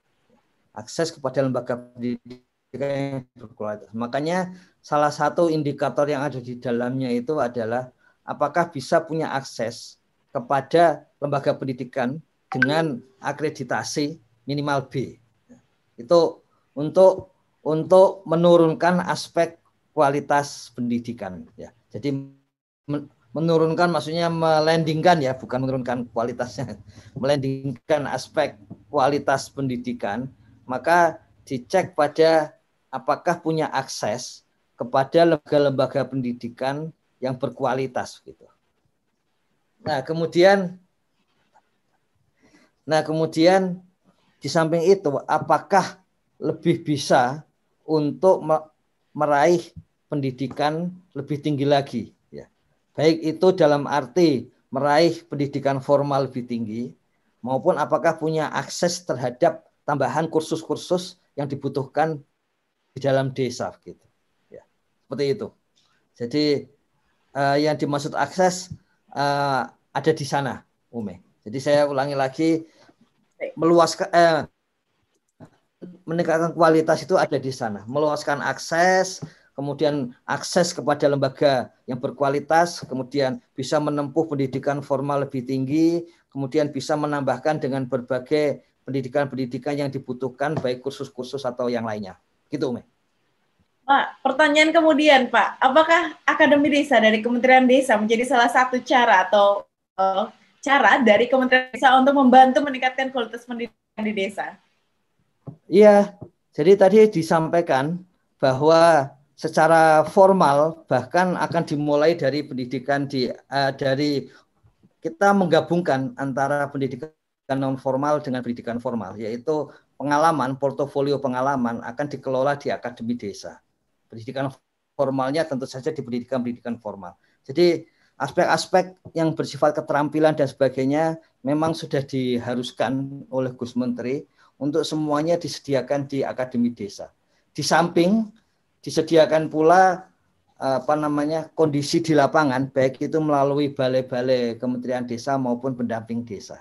Speaker 11: Akses kepada lembaga pendidikan yang berkualitas. Makanya salah satu indikator yang ada di dalamnya itu adalah apakah bisa punya akses kepada lembaga pendidikan dengan akreditasi minimal B. Itu untuk untuk menurunkan aspek kualitas pendidikan ya. Jadi menurunkan maksudnya melandingkan ya, bukan menurunkan kualitasnya. Melandingkan aspek kualitas pendidikan, maka dicek pada apakah punya akses kepada lembaga-lembaga pendidikan yang berkualitas gitu. Nah, kemudian Nah, kemudian di samping itu apakah lebih bisa untuk meraih pendidikan lebih tinggi lagi ya. Baik itu dalam arti meraih pendidikan formal lebih tinggi maupun apakah punya akses terhadap tambahan kursus-kursus yang dibutuhkan di dalam desa gitu. Ya. Seperti itu. Jadi uh, yang dimaksud akses uh, ada di sana, Ume. Jadi saya ulangi lagi meluaskan eh, meningkatkan kualitas itu ada di sana, meluaskan akses, kemudian akses kepada lembaga yang berkualitas, kemudian bisa menempuh pendidikan formal lebih tinggi, kemudian bisa menambahkan dengan berbagai pendidikan-pendidikan yang dibutuhkan baik kursus-kursus atau yang lainnya. Gitu, Umi.
Speaker 10: Pak, pertanyaan kemudian, Pak, apakah Akademi Desa dari Kementerian Desa menjadi salah satu cara atau uh, cara dari Kementerian Desa untuk membantu meningkatkan kualitas pendidikan di desa?
Speaker 11: Iya, jadi tadi disampaikan bahwa secara formal bahkan akan dimulai dari pendidikan di uh, dari kita menggabungkan antara pendidikan non formal dengan pendidikan formal, yaitu pengalaman, portofolio pengalaman akan dikelola di akademi desa. Pendidikan formalnya tentu saja di pendidikan-pendidikan formal. Jadi aspek-aspek yang bersifat keterampilan dan sebagainya memang sudah diharuskan oleh Gus Menteri untuk semuanya disediakan di akademi desa. Di samping disediakan pula apa namanya kondisi di lapangan baik itu melalui balai-balai Kementerian Desa maupun pendamping desa.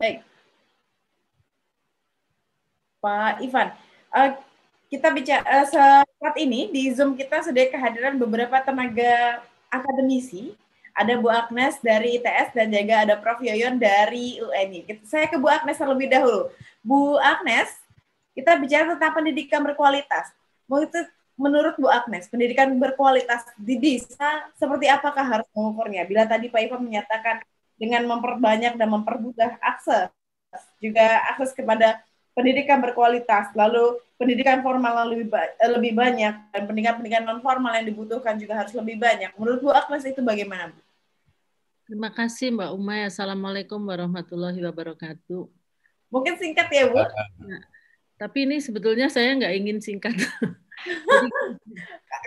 Speaker 10: Baik. Pak Ivan, uh, kita bicara uh, saat ini di Zoom kita sudah kehadiran beberapa tenaga akademisi ada Bu Agnes dari ITS dan juga ada Prof Yoyon dari UNI. Saya ke Bu Agnes terlebih dahulu. Bu Agnes, kita bicara tentang pendidikan berkualitas. Menurut Bu Agnes, pendidikan berkualitas di desa seperti apakah harus mengukurnya? Bila tadi Pak Ivan menyatakan dengan memperbanyak dan mempermudah akses, juga akses kepada pendidikan berkualitas, lalu pendidikan formal lebih ba lebih banyak dan pendidikan-pendidikan non formal yang dibutuhkan juga harus lebih banyak. Menurut Bu Agnes itu bagaimana, Bu?
Speaker 18: Terima kasih Mbak Umay. Assalamualaikum warahmatullahi wabarakatuh.
Speaker 10: Mungkin singkat ya Bu.
Speaker 18: Nah, tapi ini sebetulnya saya nggak ingin singkat.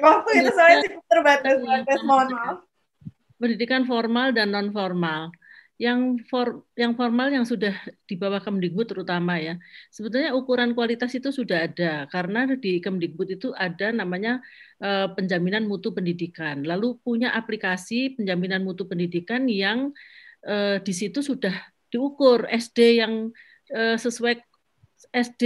Speaker 10: Waktu itu soalnya terbatas, terbatas. Mohon maaf.
Speaker 18: Pendidikan formal dan non formal yang for, yang formal yang sudah di bawah Kemdikbud terutama ya. Sebetulnya ukuran kualitas itu sudah ada karena di Kemdikbud itu ada namanya uh, penjaminan mutu pendidikan. Lalu punya aplikasi penjaminan mutu pendidikan yang uh, di situ sudah diukur SD yang uh, sesuai SD.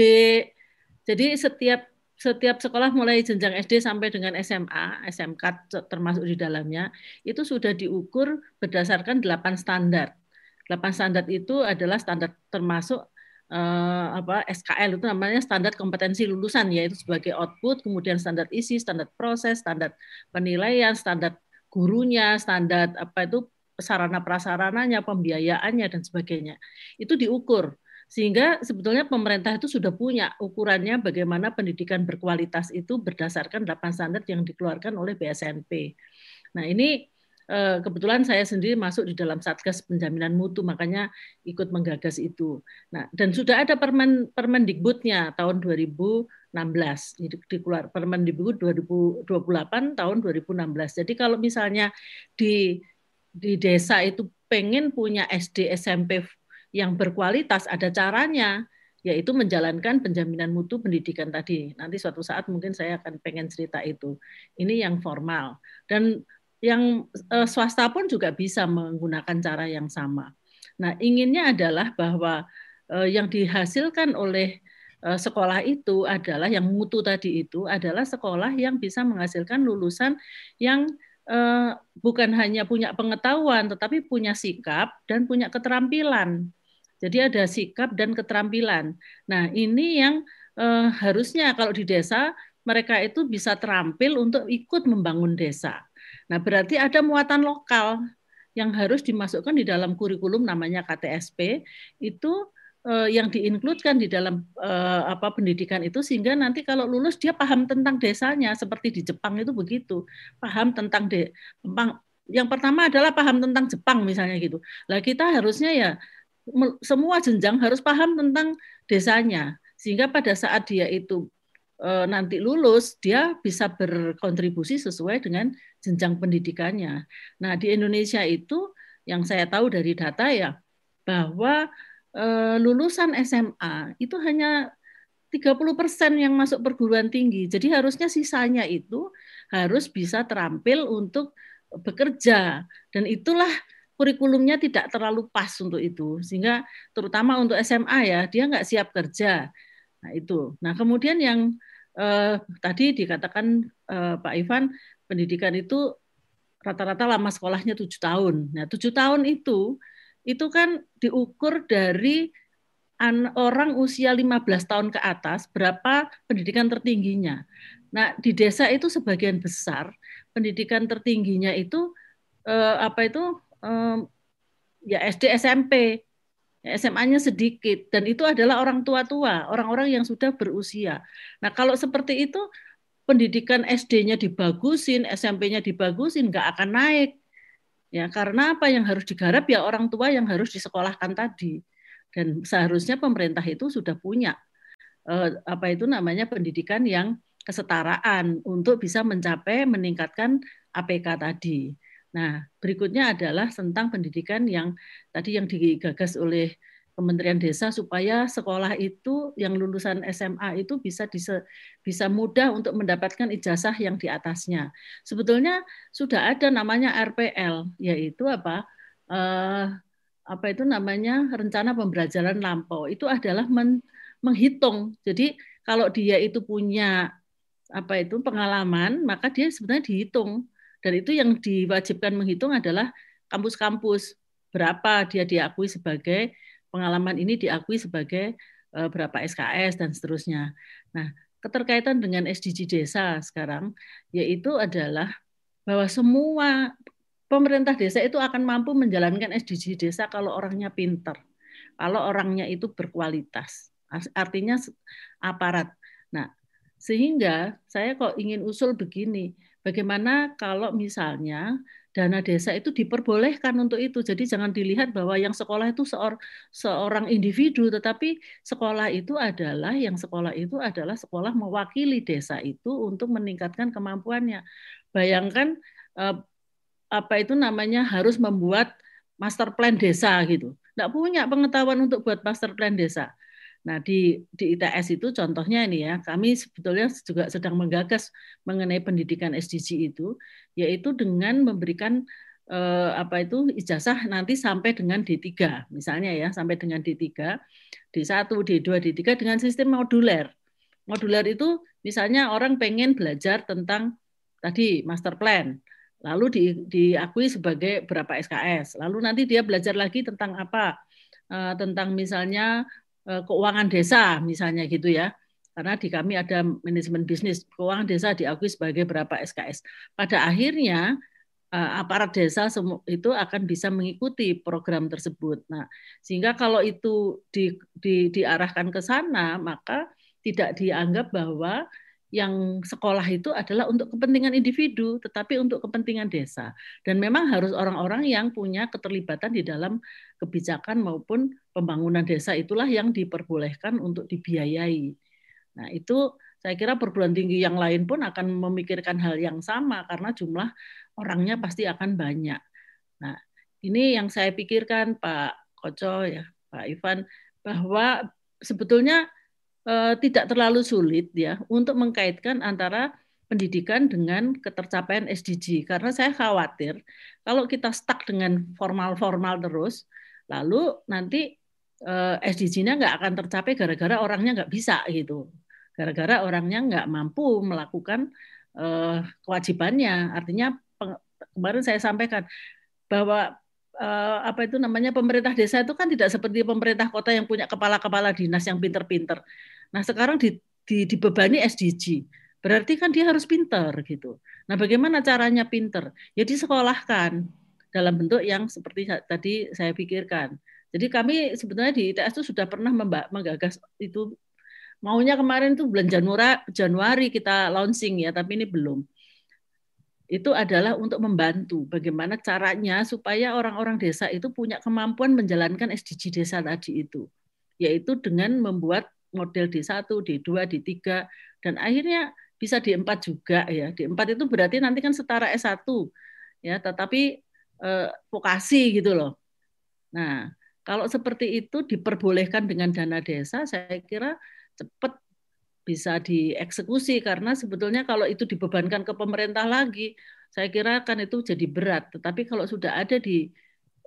Speaker 18: Jadi setiap setiap sekolah mulai jenjang SD sampai dengan SMA, SMK termasuk di dalamnya, itu sudah diukur berdasarkan delapan standar. Delapan standar itu adalah standar termasuk eh, apa SKL itu namanya standar kompetensi lulusan yaitu sebagai output, kemudian standar isi, standar proses, standar penilaian, standar gurunya, standar apa itu sarana prasarananya, pembiayaannya dan sebagainya. Itu diukur sehingga sebetulnya pemerintah itu sudah punya ukurannya bagaimana pendidikan berkualitas itu berdasarkan 8 standar yang dikeluarkan oleh BSNP. Nah ini eh, kebetulan saya sendiri masuk di dalam Satgas Penjaminan Mutu, makanya ikut menggagas itu. Nah, dan sudah ada Permen Permendikbudnya tahun 2016, dikeluar Permendikbud 2028 tahun 2016. Jadi kalau misalnya di di desa itu pengen punya SD SMP yang berkualitas ada caranya yaitu menjalankan penjaminan mutu pendidikan tadi. Nanti suatu saat mungkin saya akan pengen cerita itu. Ini yang formal dan yang eh, swasta pun juga bisa menggunakan cara yang sama. Nah, inginnya adalah bahwa eh, yang dihasilkan oleh eh, sekolah itu adalah yang mutu tadi itu adalah sekolah yang bisa menghasilkan lulusan yang bukan hanya punya pengetahuan tetapi punya sikap dan punya keterampilan. Jadi ada sikap dan keterampilan. Nah, ini yang eh, harusnya kalau di desa mereka itu bisa terampil untuk ikut membangun desa. Nah, berarti ada muatan lokal yang harus dimasukkan di dalam kurikulum namanya KTSP itu eh, yang diinkludkan di dalam eh, apa pendidikan itu sehingga nanti kalau lulus dia paham tentang desanya seperti di Jepang itu begitu paham tentang de yang pertama adalah paham tentang Jepang misalnya gitu. Lah kita harusnya ya semua jenjang harus paham tentang desanya sehingga pada saat dia itu e, nanti lulus dia bisa berkontribusi sesuai dengan jenjang pendidikannya. Nah, di Indonesia itu yang saya tahu dari data ya bahwa e, lulusan SMA itu hanya 30% yang masuk perguruan tinggi. Jadi harusnya sisanya itu harus bisa terampil untuk bekerja dan itulah kurikulumnya tidak terlalu pas untuk itu. Sehingga terutama untuk SMA ya dia nggak siap kerja. Nah itu. Nah kemudian yang eh, tadi dikatakan eh, Pak Ivan pendidikan itu rata-rata lama sekolahnya tujuh tahun. Nah tujuh tahun itu itu kan diukur dari orang usia 15 tahun ke atas berapa pendidikan tertingginya. Nah, di desa itu sebagian besar pendidikan tertingginya itu eh, apa itu um, ya SD SMP SMA-nya sedikit dan itu adalah orang tua-tua orang-orang yang sudah berusia nah kalau seperti itu pendidikan SD-nya dibagusin, SMP-nya dibagusin, nggak akan naik. Ya, karena apa yang harus digarap ya orang tua yang harus disekolahkan tadi. Dan seharusnya pemerintah itu sudah punya eh, apa itu namanya pendidikan yang kesetaraan untuk bisa mencapai meningkatkan APK tadi. Nah, berikutnya adalah tentang pendidikan yang tadi yang digagas oleh Kementerian Desa supaya sekolah itu yang lulusan SMA itu bisa dise, bisa mudah untuk mendapatkan ijazah yang di atasnya. Sebetulnya sudah ada namanya RPL, yaitu apa? Eh, apa itu namanya rencana pembelajaran lampau. Itu adalah men, menghitung. Jadi kalau dia itu punya apa itu pengalaman, maka dia sebenarnya dihitung. Dan itu yang diwajibkan menghitung adalah kampus-kampus berapa dia diakui sebagai pengalaman ini diakui sebagai uh, berapa SKS dan seterusnya. Nah, keterkaitan dengan SDG desa sekarang yaitu adalah bahwa semua pemerintah desa itu akan mampu menjalankan SDG desa kalau orangnya pinter, kalau orangnya itu berkualitas. Artinya aparat. Nah, sehingga saya kok ingin usul begini, bagaimana kalau misalnya dana desa itu diperbolehkan untuk itu. Jadi jangan dilihat bahwa yang sekolah itu seor, seorang individu, tetapi sekolah itu adalah yang sekolah itu adalah sekolah mewakili desa itu untuk meningkatkan kemampuannya. Bayangkan eh, apa itu namanya harus membuat master plan desa gitu. Tidak punya pengetahuan untuk buat master plan desa. Nah, di, di ITS itu contohnya ini ya, kami sebetulnya juga sedang menggagas mengenai pendidikan SDG itu, yaitu dengan memberikan eh, apa itu ijazah nanti sampai dengan D3, misalnya ya, sampai dengan D3, D1, D2, D3 dengan sistem moduler. Moduler itu misalnya orang pengen belajar tentang tadi master plan, lalu di, diakui sebagai berapa SKS, lalu nanti dia belajar lagi tentang apa, eh, tentang misalnya keuangan desa misalnya gitu ya. Karena di kami ada manajemen bisnis, keuangan desa diakui sebagai berapa SKS. Pada akhirnya eh, aparat desa itu akan bisa mengikuti program tersebut. Nah, sehingga kalau itu di, di, diarahkan ke sana, maka tidak dianggap bahwa yang sekolah itu adalah untuk kepentingan individu, tetapi untuk kepentingan desa. Dan memang harus orang-orang yang punya keterlibatan di dalam kebijakan maupun pembangunan desa itulah yang diperbolehkan untuk dibiayai. Nah, itu saya kira perguruan tinggi yang lain pun akan memikirkan hal yang sama karena jumlah orangnya pasti akan banyak. Nah, ini yang saya pikirkan Pak Koco ya, Pak Ivan bahwa sebetulnya tidak terlalu sulit ya untuk mengkaitkan antara pendidikan dengan ketercapaian SDG karena saya khawatir kalau kita stuck dengan formal-formal terus lalu nanti eh, SDG-nya nggak akan tercapai gara-gara orangnya nggak bisa gitu. Gara-gara orangnya nggak mampu melakukan eh, kewajibannya. Artinya kemarin saya sampaikan bahwa apa itu namanya pemerintah desa itu kan tidak seperti pemerintah kota yang punya kepala-kepala dinas yang pinter-pinter Nah sekarang di, di, dibebani SDG, berarti kan dia harus pinter gitu. Nah bagaimana caranya pinter? Ya disekolahkan dalam bentuk yang seperti tadi saya pikirkan. Jadi kami sebetulnya di ITS itu sudah pernah menggagas itu maunya kemarin itu bulan Januari, Januari kita launching ya, tapi ini belum. Itu adalah untuk membantu bagaimana caranya supaya orang-orang desa itu punya kemampuan menjalankan SDG desa tadi itu, yaitu dengan membuat model D1, D2, D3 dan akhirnya bisa D4 juga ya. D4 itu berarti nanti kan setara S1 ya, tetapi eh, vokasi gitu loh. Nah, kalau seperti itu diperbolehkan dengan dana desa, saya kira cepat bisa dieksekusi karena sebetulnya kalau itu dibebankan ke pemerintah lagi, saya kira kan itu jadi berat. Tetapi kalau sudah ada di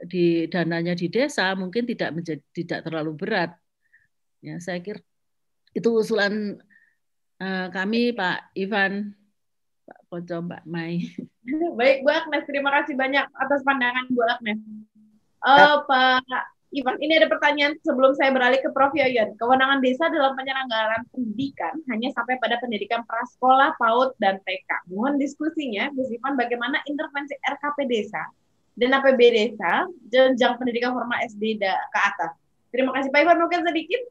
Speaker 18: di dananya di desa mungkin tidak menjadi tidak terlalu berat. Ya, saya kira itu usulan uh, kami Pak Ivan, Pak Koco, Mbak Mai.
Speaker 10: Baik Bu Agnes, terima kasih banyak atas pandangan Bu Agnes. Uh, Pak Ivan, ini ada pertanyaan sebelum saya beralih ke Prof. Yoyon. Kewenangan desa dalam penyelenggaraan pendidikan hanya sampai pada pendidikan prasekolah, PAUD, dan TK. Mohon diskusinya, Gus Ivan, bagaimana intervensi RKP desa dan APB desa jenjang pendidikan formal SD ke atas. Terima kasih Pak Ivan, mungkin sedikit.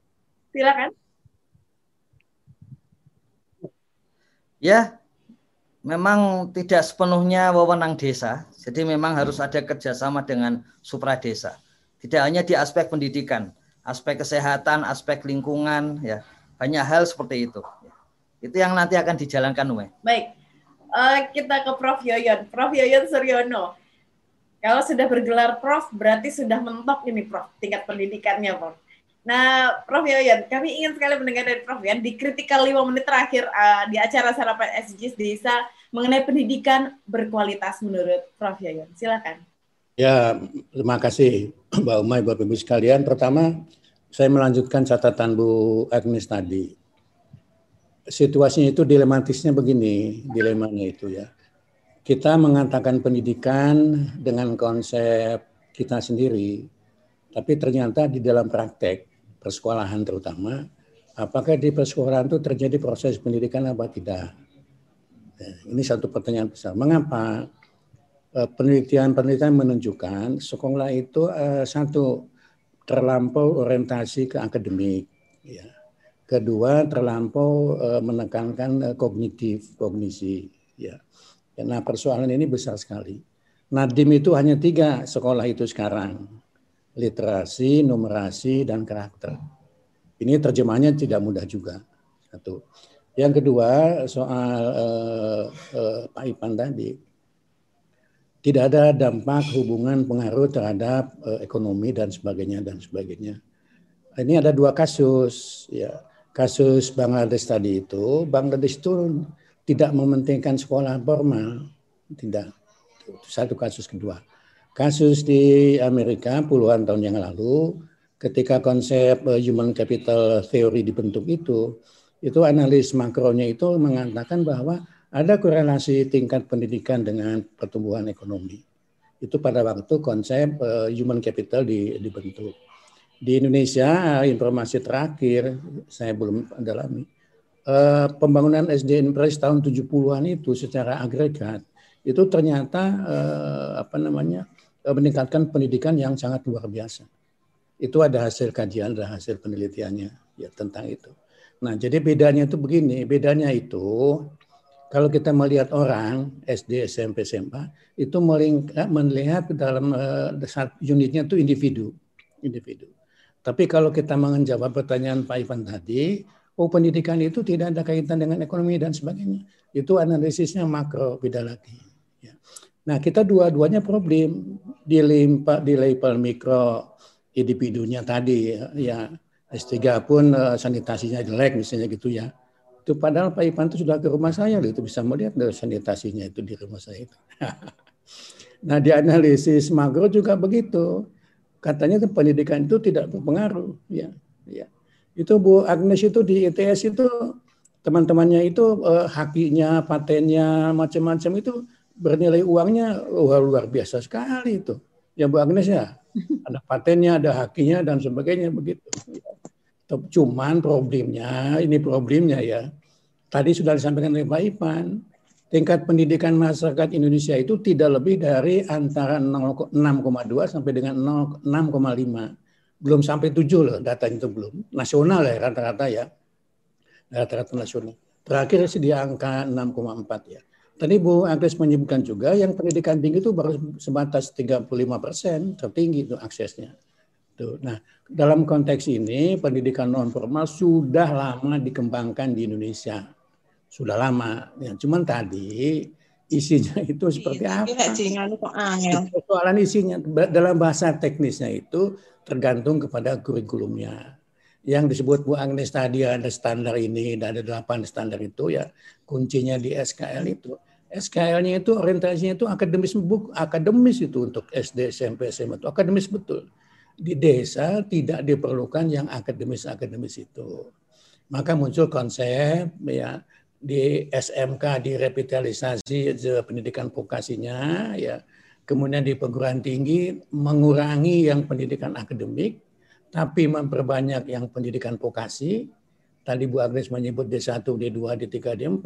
Speaker 10: Silakan.
Speaker 11: Ya, memang tidak sepenuhnya wewenang desa. Jadi memang harus ada kerjasama dengan supra desa. Tidak hanya di aspek pendidikan, aspek kesehatan, aspek lingkungan, ya banyak hal seperti itu. Itu yang nanti akan dijalankan, Ume.
Speaker 10: Baik, uh, kita ke Prof. Yoyon. Prof. Yoyon Suryono. Kalau sudah bergelar Prof, berarti sudah mentok ini Prof, tingkat pendidikannya Prof. Nah, Prof Yoyon, kami ingin sekali mendengar dari Prof ya, di kritikal lima menit terakhir uh, di acara sarapan SDGs Desa mengenai pendidikan berkualitas menurut Prof Yoyon. Silakan.
Speaker 14: Ya, terima kasih Mbak Umay, Bapak Ibu sekalian. Pertama, saya melanjutkan catatan Bu Agnes tadi. Situasinya itu dilematisnya begini, dilemanya itu ya. Kita mengatakan pendidikan dengan konsep kita sendiri, tapi ternyata di dalam praktek persekolahan terutama, apakah di persekolahan itu terjadi proses pendidikan apa tidak? Ya, ini satu pertanyaan besar. Mengapa Eh, penelitian-penelitian menunjukkan sekolah itu uh, satu terlampau orientasi ke akademik, ya. Kedua terlampau uh, menekankan kognitif, kognisi, ya. Nah persoalan ini besar sekali. Nadim itu hanya tiga sekolah itu sekarang, literasi, numerasi, dan karakter. Ini terjemahnya tidak mudah juga. Satu. Yang kedua soal uh, uh, Pak Ipan tadi, tidak ada dampak hubungan pengaruh terhadap uh, ekonomi dan sebagainya dan sebagainya. Ini ada dua kasus ya. Kasus Bangladesh tadi itu, Bangladesh itu tidak mementingkan sekolah formal, tidak. Itu satu kasus kedua. Kasus di Amerika puluhan tahun yang lalu, ketika konsep uh, human capital theory dibentuk itu, itu analis makronya itu mengatakan bahwa ada korelasi tingkat pendidikan dengan pertumbuhan ekonomi. Itu pada waktu konsep uh, human capital di, dibentuk. Di Indonesia, informasi terakhir saya belum dalami, pembangunan SDN Pres tahun 70-an itu secara agregat itu ternyata apa namanya meningkatkan pendidikan yang sangat luar biasa. Itu ada hasil kajian, ada hasil penelitiannya ya tentang itu. Nah, jadi bedanya itu begini, bedanya itu kalau kita melihat orang SD, SMP, SMA itu melihat dalam uh, unitnya itu individu, individu. Tapi kalau kita menjawab pertanyaan Pak Ivan tadi, oh pendidikan itu tidak ada kaitan dengan ekonomi dan sebagainya. Itu analisisnya makro beda lagi. Ya. Nah kita dua-duanya problem di limpa di level mikro individunya tadi ya, ya S3 pun uh, sanitasinya jelek misalnya gitu ya itu padahal Pak Ipan itu sudah ke rumah saya loh, itu bisa melihat dari sanitasinya itu di rumah saya itu. nah di analisis makro juga begitu. Katanya pendidikan itu tidak berpengaruh. Ya, ya. Itu Bu Agnes itu di ITS itu teman-temannya itu eh, hakinya, patennya, macam-macam itu bernilai uangnya luar, luar biasa sekali itu. Ya Bu Agnes ya, ada patennya, ada hakinya dan sebagainya begitu. Cuman problemnya, ini problemnya ya, tadi sudah disampaikan oleh Pak Ipan, tingkat pendidikan masyarakat Indonesia itu tidak lebih dari antara 6,2 sampai dengan 6,5. Belum sampai 7 loh datanya itu belum. Nasional ya rata-rata ya. Rata-rata nasional. Terakhir sih di angka 6,4 ya. Tadi Bu Agnes menyebutkan juga yang pendidikan tinggi itu baru sebatas 35 persen tertinggi itu aksesnya. Tuh. Nah, dalam konteks ini pendidikan non formal sudah lama dikembangkan di Indonesia sudah lama. Ya, cuman tadi isinya itu seperti iya, apa? Soalan isinya dalam bahasa teknisnya itu tergantung kepada kurikulumnya. Yang disebut Bu Agnes tadi ada standar ini, dan ada delapan standar itu ya kuncinya di SKL itu. SKL-nya itu orientasinya itu akademis buk, akademis itu untuk SD, SMP, SMA itu akademis betul. Di desa tidak diperlukan yang akademis-akademis itu. Maka muncul konsep ya di SMK direvitalisasi pendidikan vokasinya ya kemudian di perguruan tinggi mengurangi yang pendidikan akademik tapi memperbanyak yang pendidikan vokasi tadi Bu Agnes menyebut D1, D2, D3, D4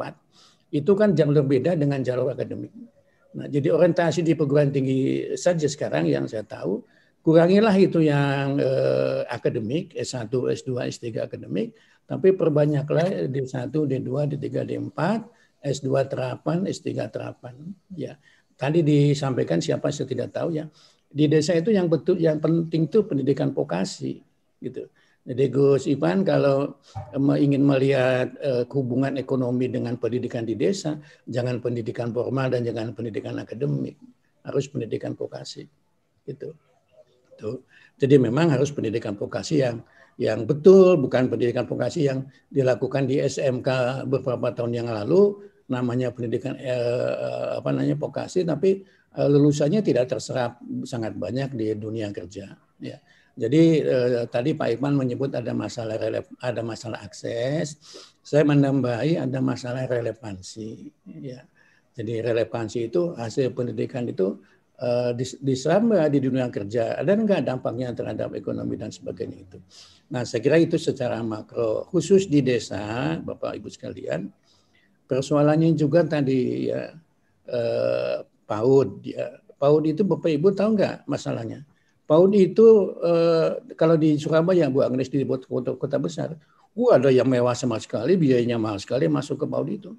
Speaker 14: itu kan jauh berbeda dengan jalur akademik. Nah, jadi orientasi di perguruan tinggi saja sekarang yang saya tahu kurangilah itu yang eh, akademik S1, S2, S3 akademik tapi perbanyaklah D1, D2, D3, D4, S2 terapan, S3 terapan. Ya, tadi disampaikan siapa saya tidak tahu ya. Di desa itu yang betul yang penting itu pendidikan vokasi gitu. Jadi Gus Ivan kalau ingin melihat uh, hubungan ekonomi dengan pendidikan di desa, jangan pendidikan formal dan jangan pendidikan akademik, harus pendidikan vokasi. Gitu. Tuh. Jadi memang harus pendidikan vokasi yang yang betul, bukan pendidikan vokasi yang dilakukan di SMK beberapa tahun yang lalu, namanya pendidikan eh, apa namanya vokasi, tapi eh, lulusannya tidak terserap sangat banyak di dunia kerja. Ya. Jadi eh, tadi Pak Iqbal menyebut ada masalah ada masalah akses. Saya menambahi ada masalah relevansi. Ya. Jadi relevansi itu hasil pendidikan itu eh, diserap di dunia kerja. Ada enggak dampaknya terhadap ekonomi dan sebagainya itu. Nah saya kira itu secara makro. Khusus di desa, Bapak Ibu sekalian, persoalannya juga tadi ya eh, PAUD. Ya. PAUD itu Bapak Ibu tahu nggak masalahnya? PAUD itu eh, kalau di Surabaya Bu Agnes di kota, kota besar, uh, ada yang mewah sama sekali, biayanya mahal sekali masuk ke PAUD itu.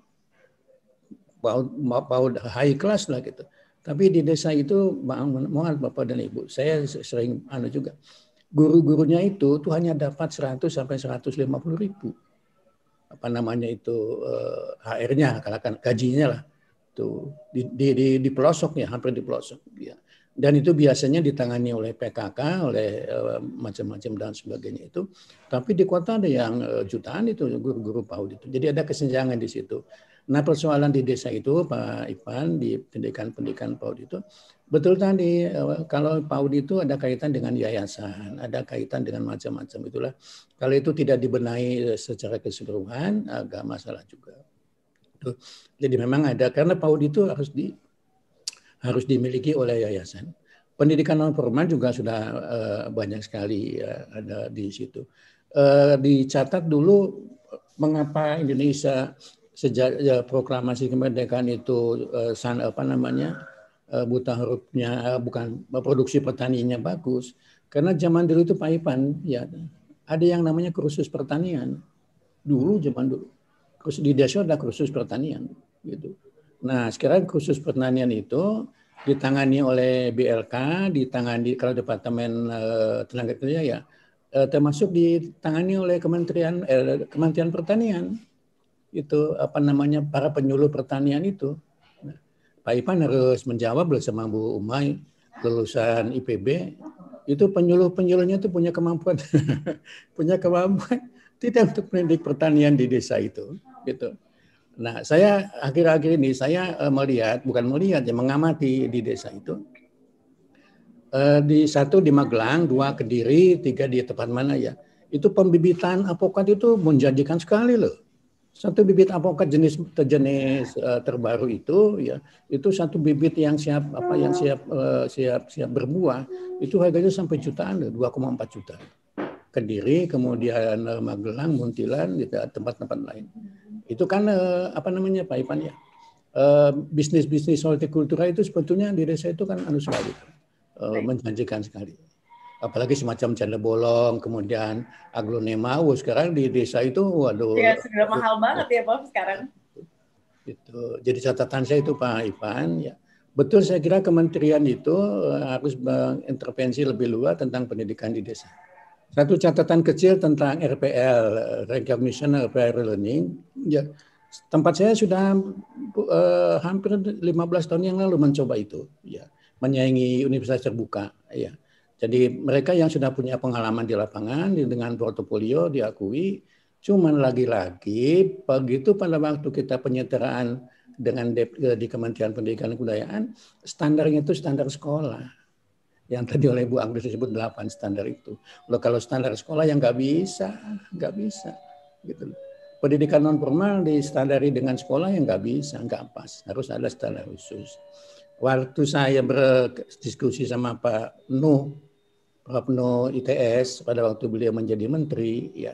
Speaker 14: PAUD, PAUD high class lah gitu. Tapi di desa itu, mohon Bapak dan Ibu, saya sering anu juga, guru-gurunya itu tuh hanya dapat 100 sampai 150 ribu. Apa namanya itu eh, HR-nya, gajinya lah. Tuh di, di, di, di pelosoknya, hampir di pelosok. Ya dan itu biasanya ditangani oleh PKK, oleh uh, macam-macam dan sebagainya itu. Tapi di kota ada yang uh, jutaan itu guru-guru PAUD itu. Jadi ada kesenjangan di situ. Nah persoalan di desa itu Pak Ivan di pendidikan-pendidikan PAUD itu betul tadi uh, kalau PAUD itu ada kaitan dengan yayasan, ada kaitan dengan macam-macam itulah. Kalau itu tidak dibenahi secara keseluruhan agak masalah juga. Jadi memang ada karena PAUD itu harus di harus dimiliki oleh yayasan. Pendidikan non formal juga sudah uh, banyak sekali ya, ada di situ. Uh, dicatat dulu mengapa Indonesia sejak proklamasi kemerdekaan itu san apa namanya buta hurufnya bukan produksi pertaniannya bagus karena zaman dulu itu Pak Ipan ya ada yang namanya kursus pertanian dulu zaman dulu di desa ada kursus pertanian gitu Nah, sekarang khusus pertanian itu ditangani oleh BLK, ditangani kalau Departemen uh, Tenaga Kerja ya, uh, termasuk ditangani oleh Kementerian eh, Kementerian Pertanian. Itu apa namanya para penyuluh pertanian itu. Nah, Pak Ipan harus menjawab bersama Bu Umay lulusan IPB itu penyuluh-penyuluhnya itu punya kemampuan punya kemampuan tidak untuk mendidik pertanian di desa itu gitu. Nah, saya akhir-akhir ini saya uh, melihat, bukan melihat ya, mengamati di desa itu. Uh, di satu di Magelang, dua Kediri, tiga di tempat mana ya. Itu pembibitan apokat itu menjanjikan sekali loh. Satu bibit apokat jenis jenis uh, terbaru itu ya, itu satu bibit yang siap apa yang siap siap siap berbuah itu harganya sampai jutaan loh, 2,4 juta. Kediri, kemudian Magelang, Muntilan, gitu, tempat-tempat lain itu kan eh, apa namanya Pak Ipan ya? Eh, bisnis-bisnis hortikultura itu sebetulnya di desa itu kan anu sekali eh, menjanjikan sekali. Apalagi semacam canda bolong kemudian aglonema oh, sekarang di desa itu waduh.
Speaker 10: Ya sudah mahal banget ya Pak sekarang.
Speaker 14: Itu jadi catatan saya itu Pak Ipan ya. Betul saya kira kementerian itu harus mengintervensi lebih luas tentang pendidikan di desa satu catatan kecil tentang RPL, Recognition of Prior Learning. Ya, tempat saya sudah uh, hampir 15 tahun yang lalu mencoba itu, ya, menyaingi universitas terbuka, ya. Jadi mereka yang sudah punya pengalaman di lapangan dengan portofolio diakui, cuman lagi-lagi begitu pada waktu kita penyetaraan dengan di Kementerian Pendidikan dan Kebudayaan, standarnya itu standar sekolah yang tadi oleh Bu Agnes disebut delapan standar itu. Loh kalau standar sekolah yang nggak bisa, nggak bisa, gitu. Pendidikan non formal standari dengan sekolah yang nggak bisa, nggak pas. Harus ada standar khusus. Waktu saya berdiskusi sama Pak Nuh, Pak Nuh ITS pada waktu beliau menjadi menteri, ya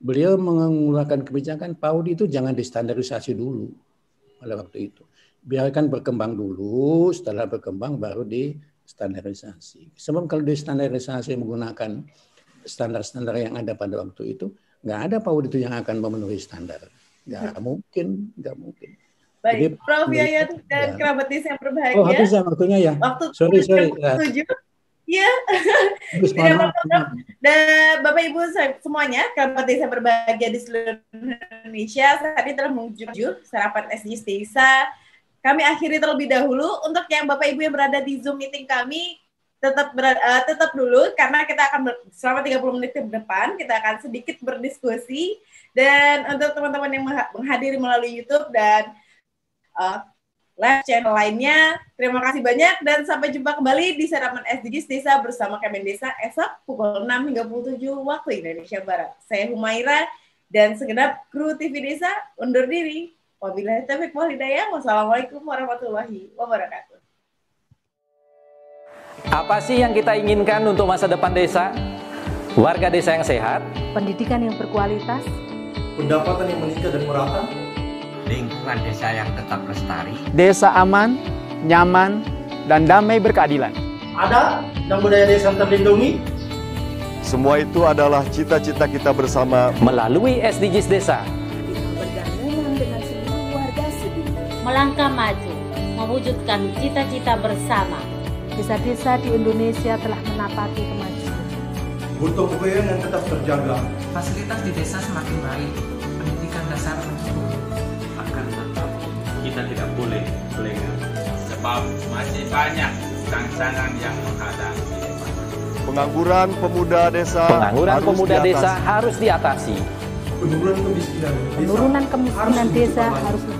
Speaker 14: beliau mengeluarkan kebijakan PAUD itu jangan distandarisasi dulu pada waktu itu. Biarkan berkembang dulu, setelah berkembang baru di standarisasi. Sebab kalau di standarisasi menggunakan standar-standar yang ada pada waktu itu, nggak ada PAUD itu yang akan memenuhi standar. Nggak ya. mungkin, nggak mungkin.
Speaker 10: Baik,
Speaker 14: Jadi,
Speaker 10: Prof Yayan dan
Speaker 14: ya.
Speaker 10: kerabat desa yang berbahagia.
Speaker 14: Oh, habis ya waktunya ya.
Speaker 10: Waktu
Speaker 14: Sorry, sorry. Ya.
Speaker 10: tujuh. Iya. Tidak. Dan Bapak Ibu semuanya, kerabat desa berbahagia di seluruh Indonesia, saat ini telah menuju sarapan SDGs desa. Kami akhiri terlebih dahulu. Untuk yang Bapak Ibu yang berada di Zoom meeting kami, tetap ber- eh, tetap dulu karena kita akan ber- selama 30 menit ke depan kita akan sedikit berdiskusi dan untuk teman-teman yang mengha- menghadiri melalui YouTube dan eh, live channel lainnya. Terima kasih banyak dan sampai jumpa kembali di sarapan SDGs Desa bersama Kemen Desa esok pukul 6 hingga pukul 7 waktu Indonesia Barat. Saya Humaira dan segenap kru TV Desa undur diri. Wabillahi taufiq wal hidayah. Wassalamualaikum warahmatullahi wabarakatuh.
Speaker 7: Apa sih yang kita inginkan untuk masa depan desa? Warga desa yang sehat,
Speaker 1: pendidikan yang berkualitas,
Speaker 2: pendapatan yang meningkat dan merata,
Speaker 5: lingkungan desa yang tetap lestari,
Speaker 9: Desa aman, nyaman, dan damai berkeadilan.
Speaker 2: ada dan budaya desa yang terlindungi,
Speaker 6: Semua itu adalah cita-cita kita bersama
Speaker 7: melalui SDGs desa.
Speaker 8: Melangkah maju, mewujudkan cita-cita bersama.
Speaker 1: desa-desa di Indonesia telah menapati kemajuan.
Speaker 2: butuh yang tetap terjaga,
Speaker 3: Fasilitas di desa semakin baik, pendidikan dasar mencukupi.
Speaker 4: Akan tetap kita tidak boleh lengah.
Speaker 5: sebab masih banyak tantangan yang menghadang
Speaker 6: pengangguran pemuda desa.
Speaker 7: Pengangguran
Speaker 6: harus
Speaker 7: pemuda
Speaker 6: diatasi.
Speaker 7: desa harus diatasi.
Speaker 2: penurunan kemiskinan desa
Speaker 1: Penurunan kemiskinan
Speaker 2: harus
Speaker 1: desa harus lebih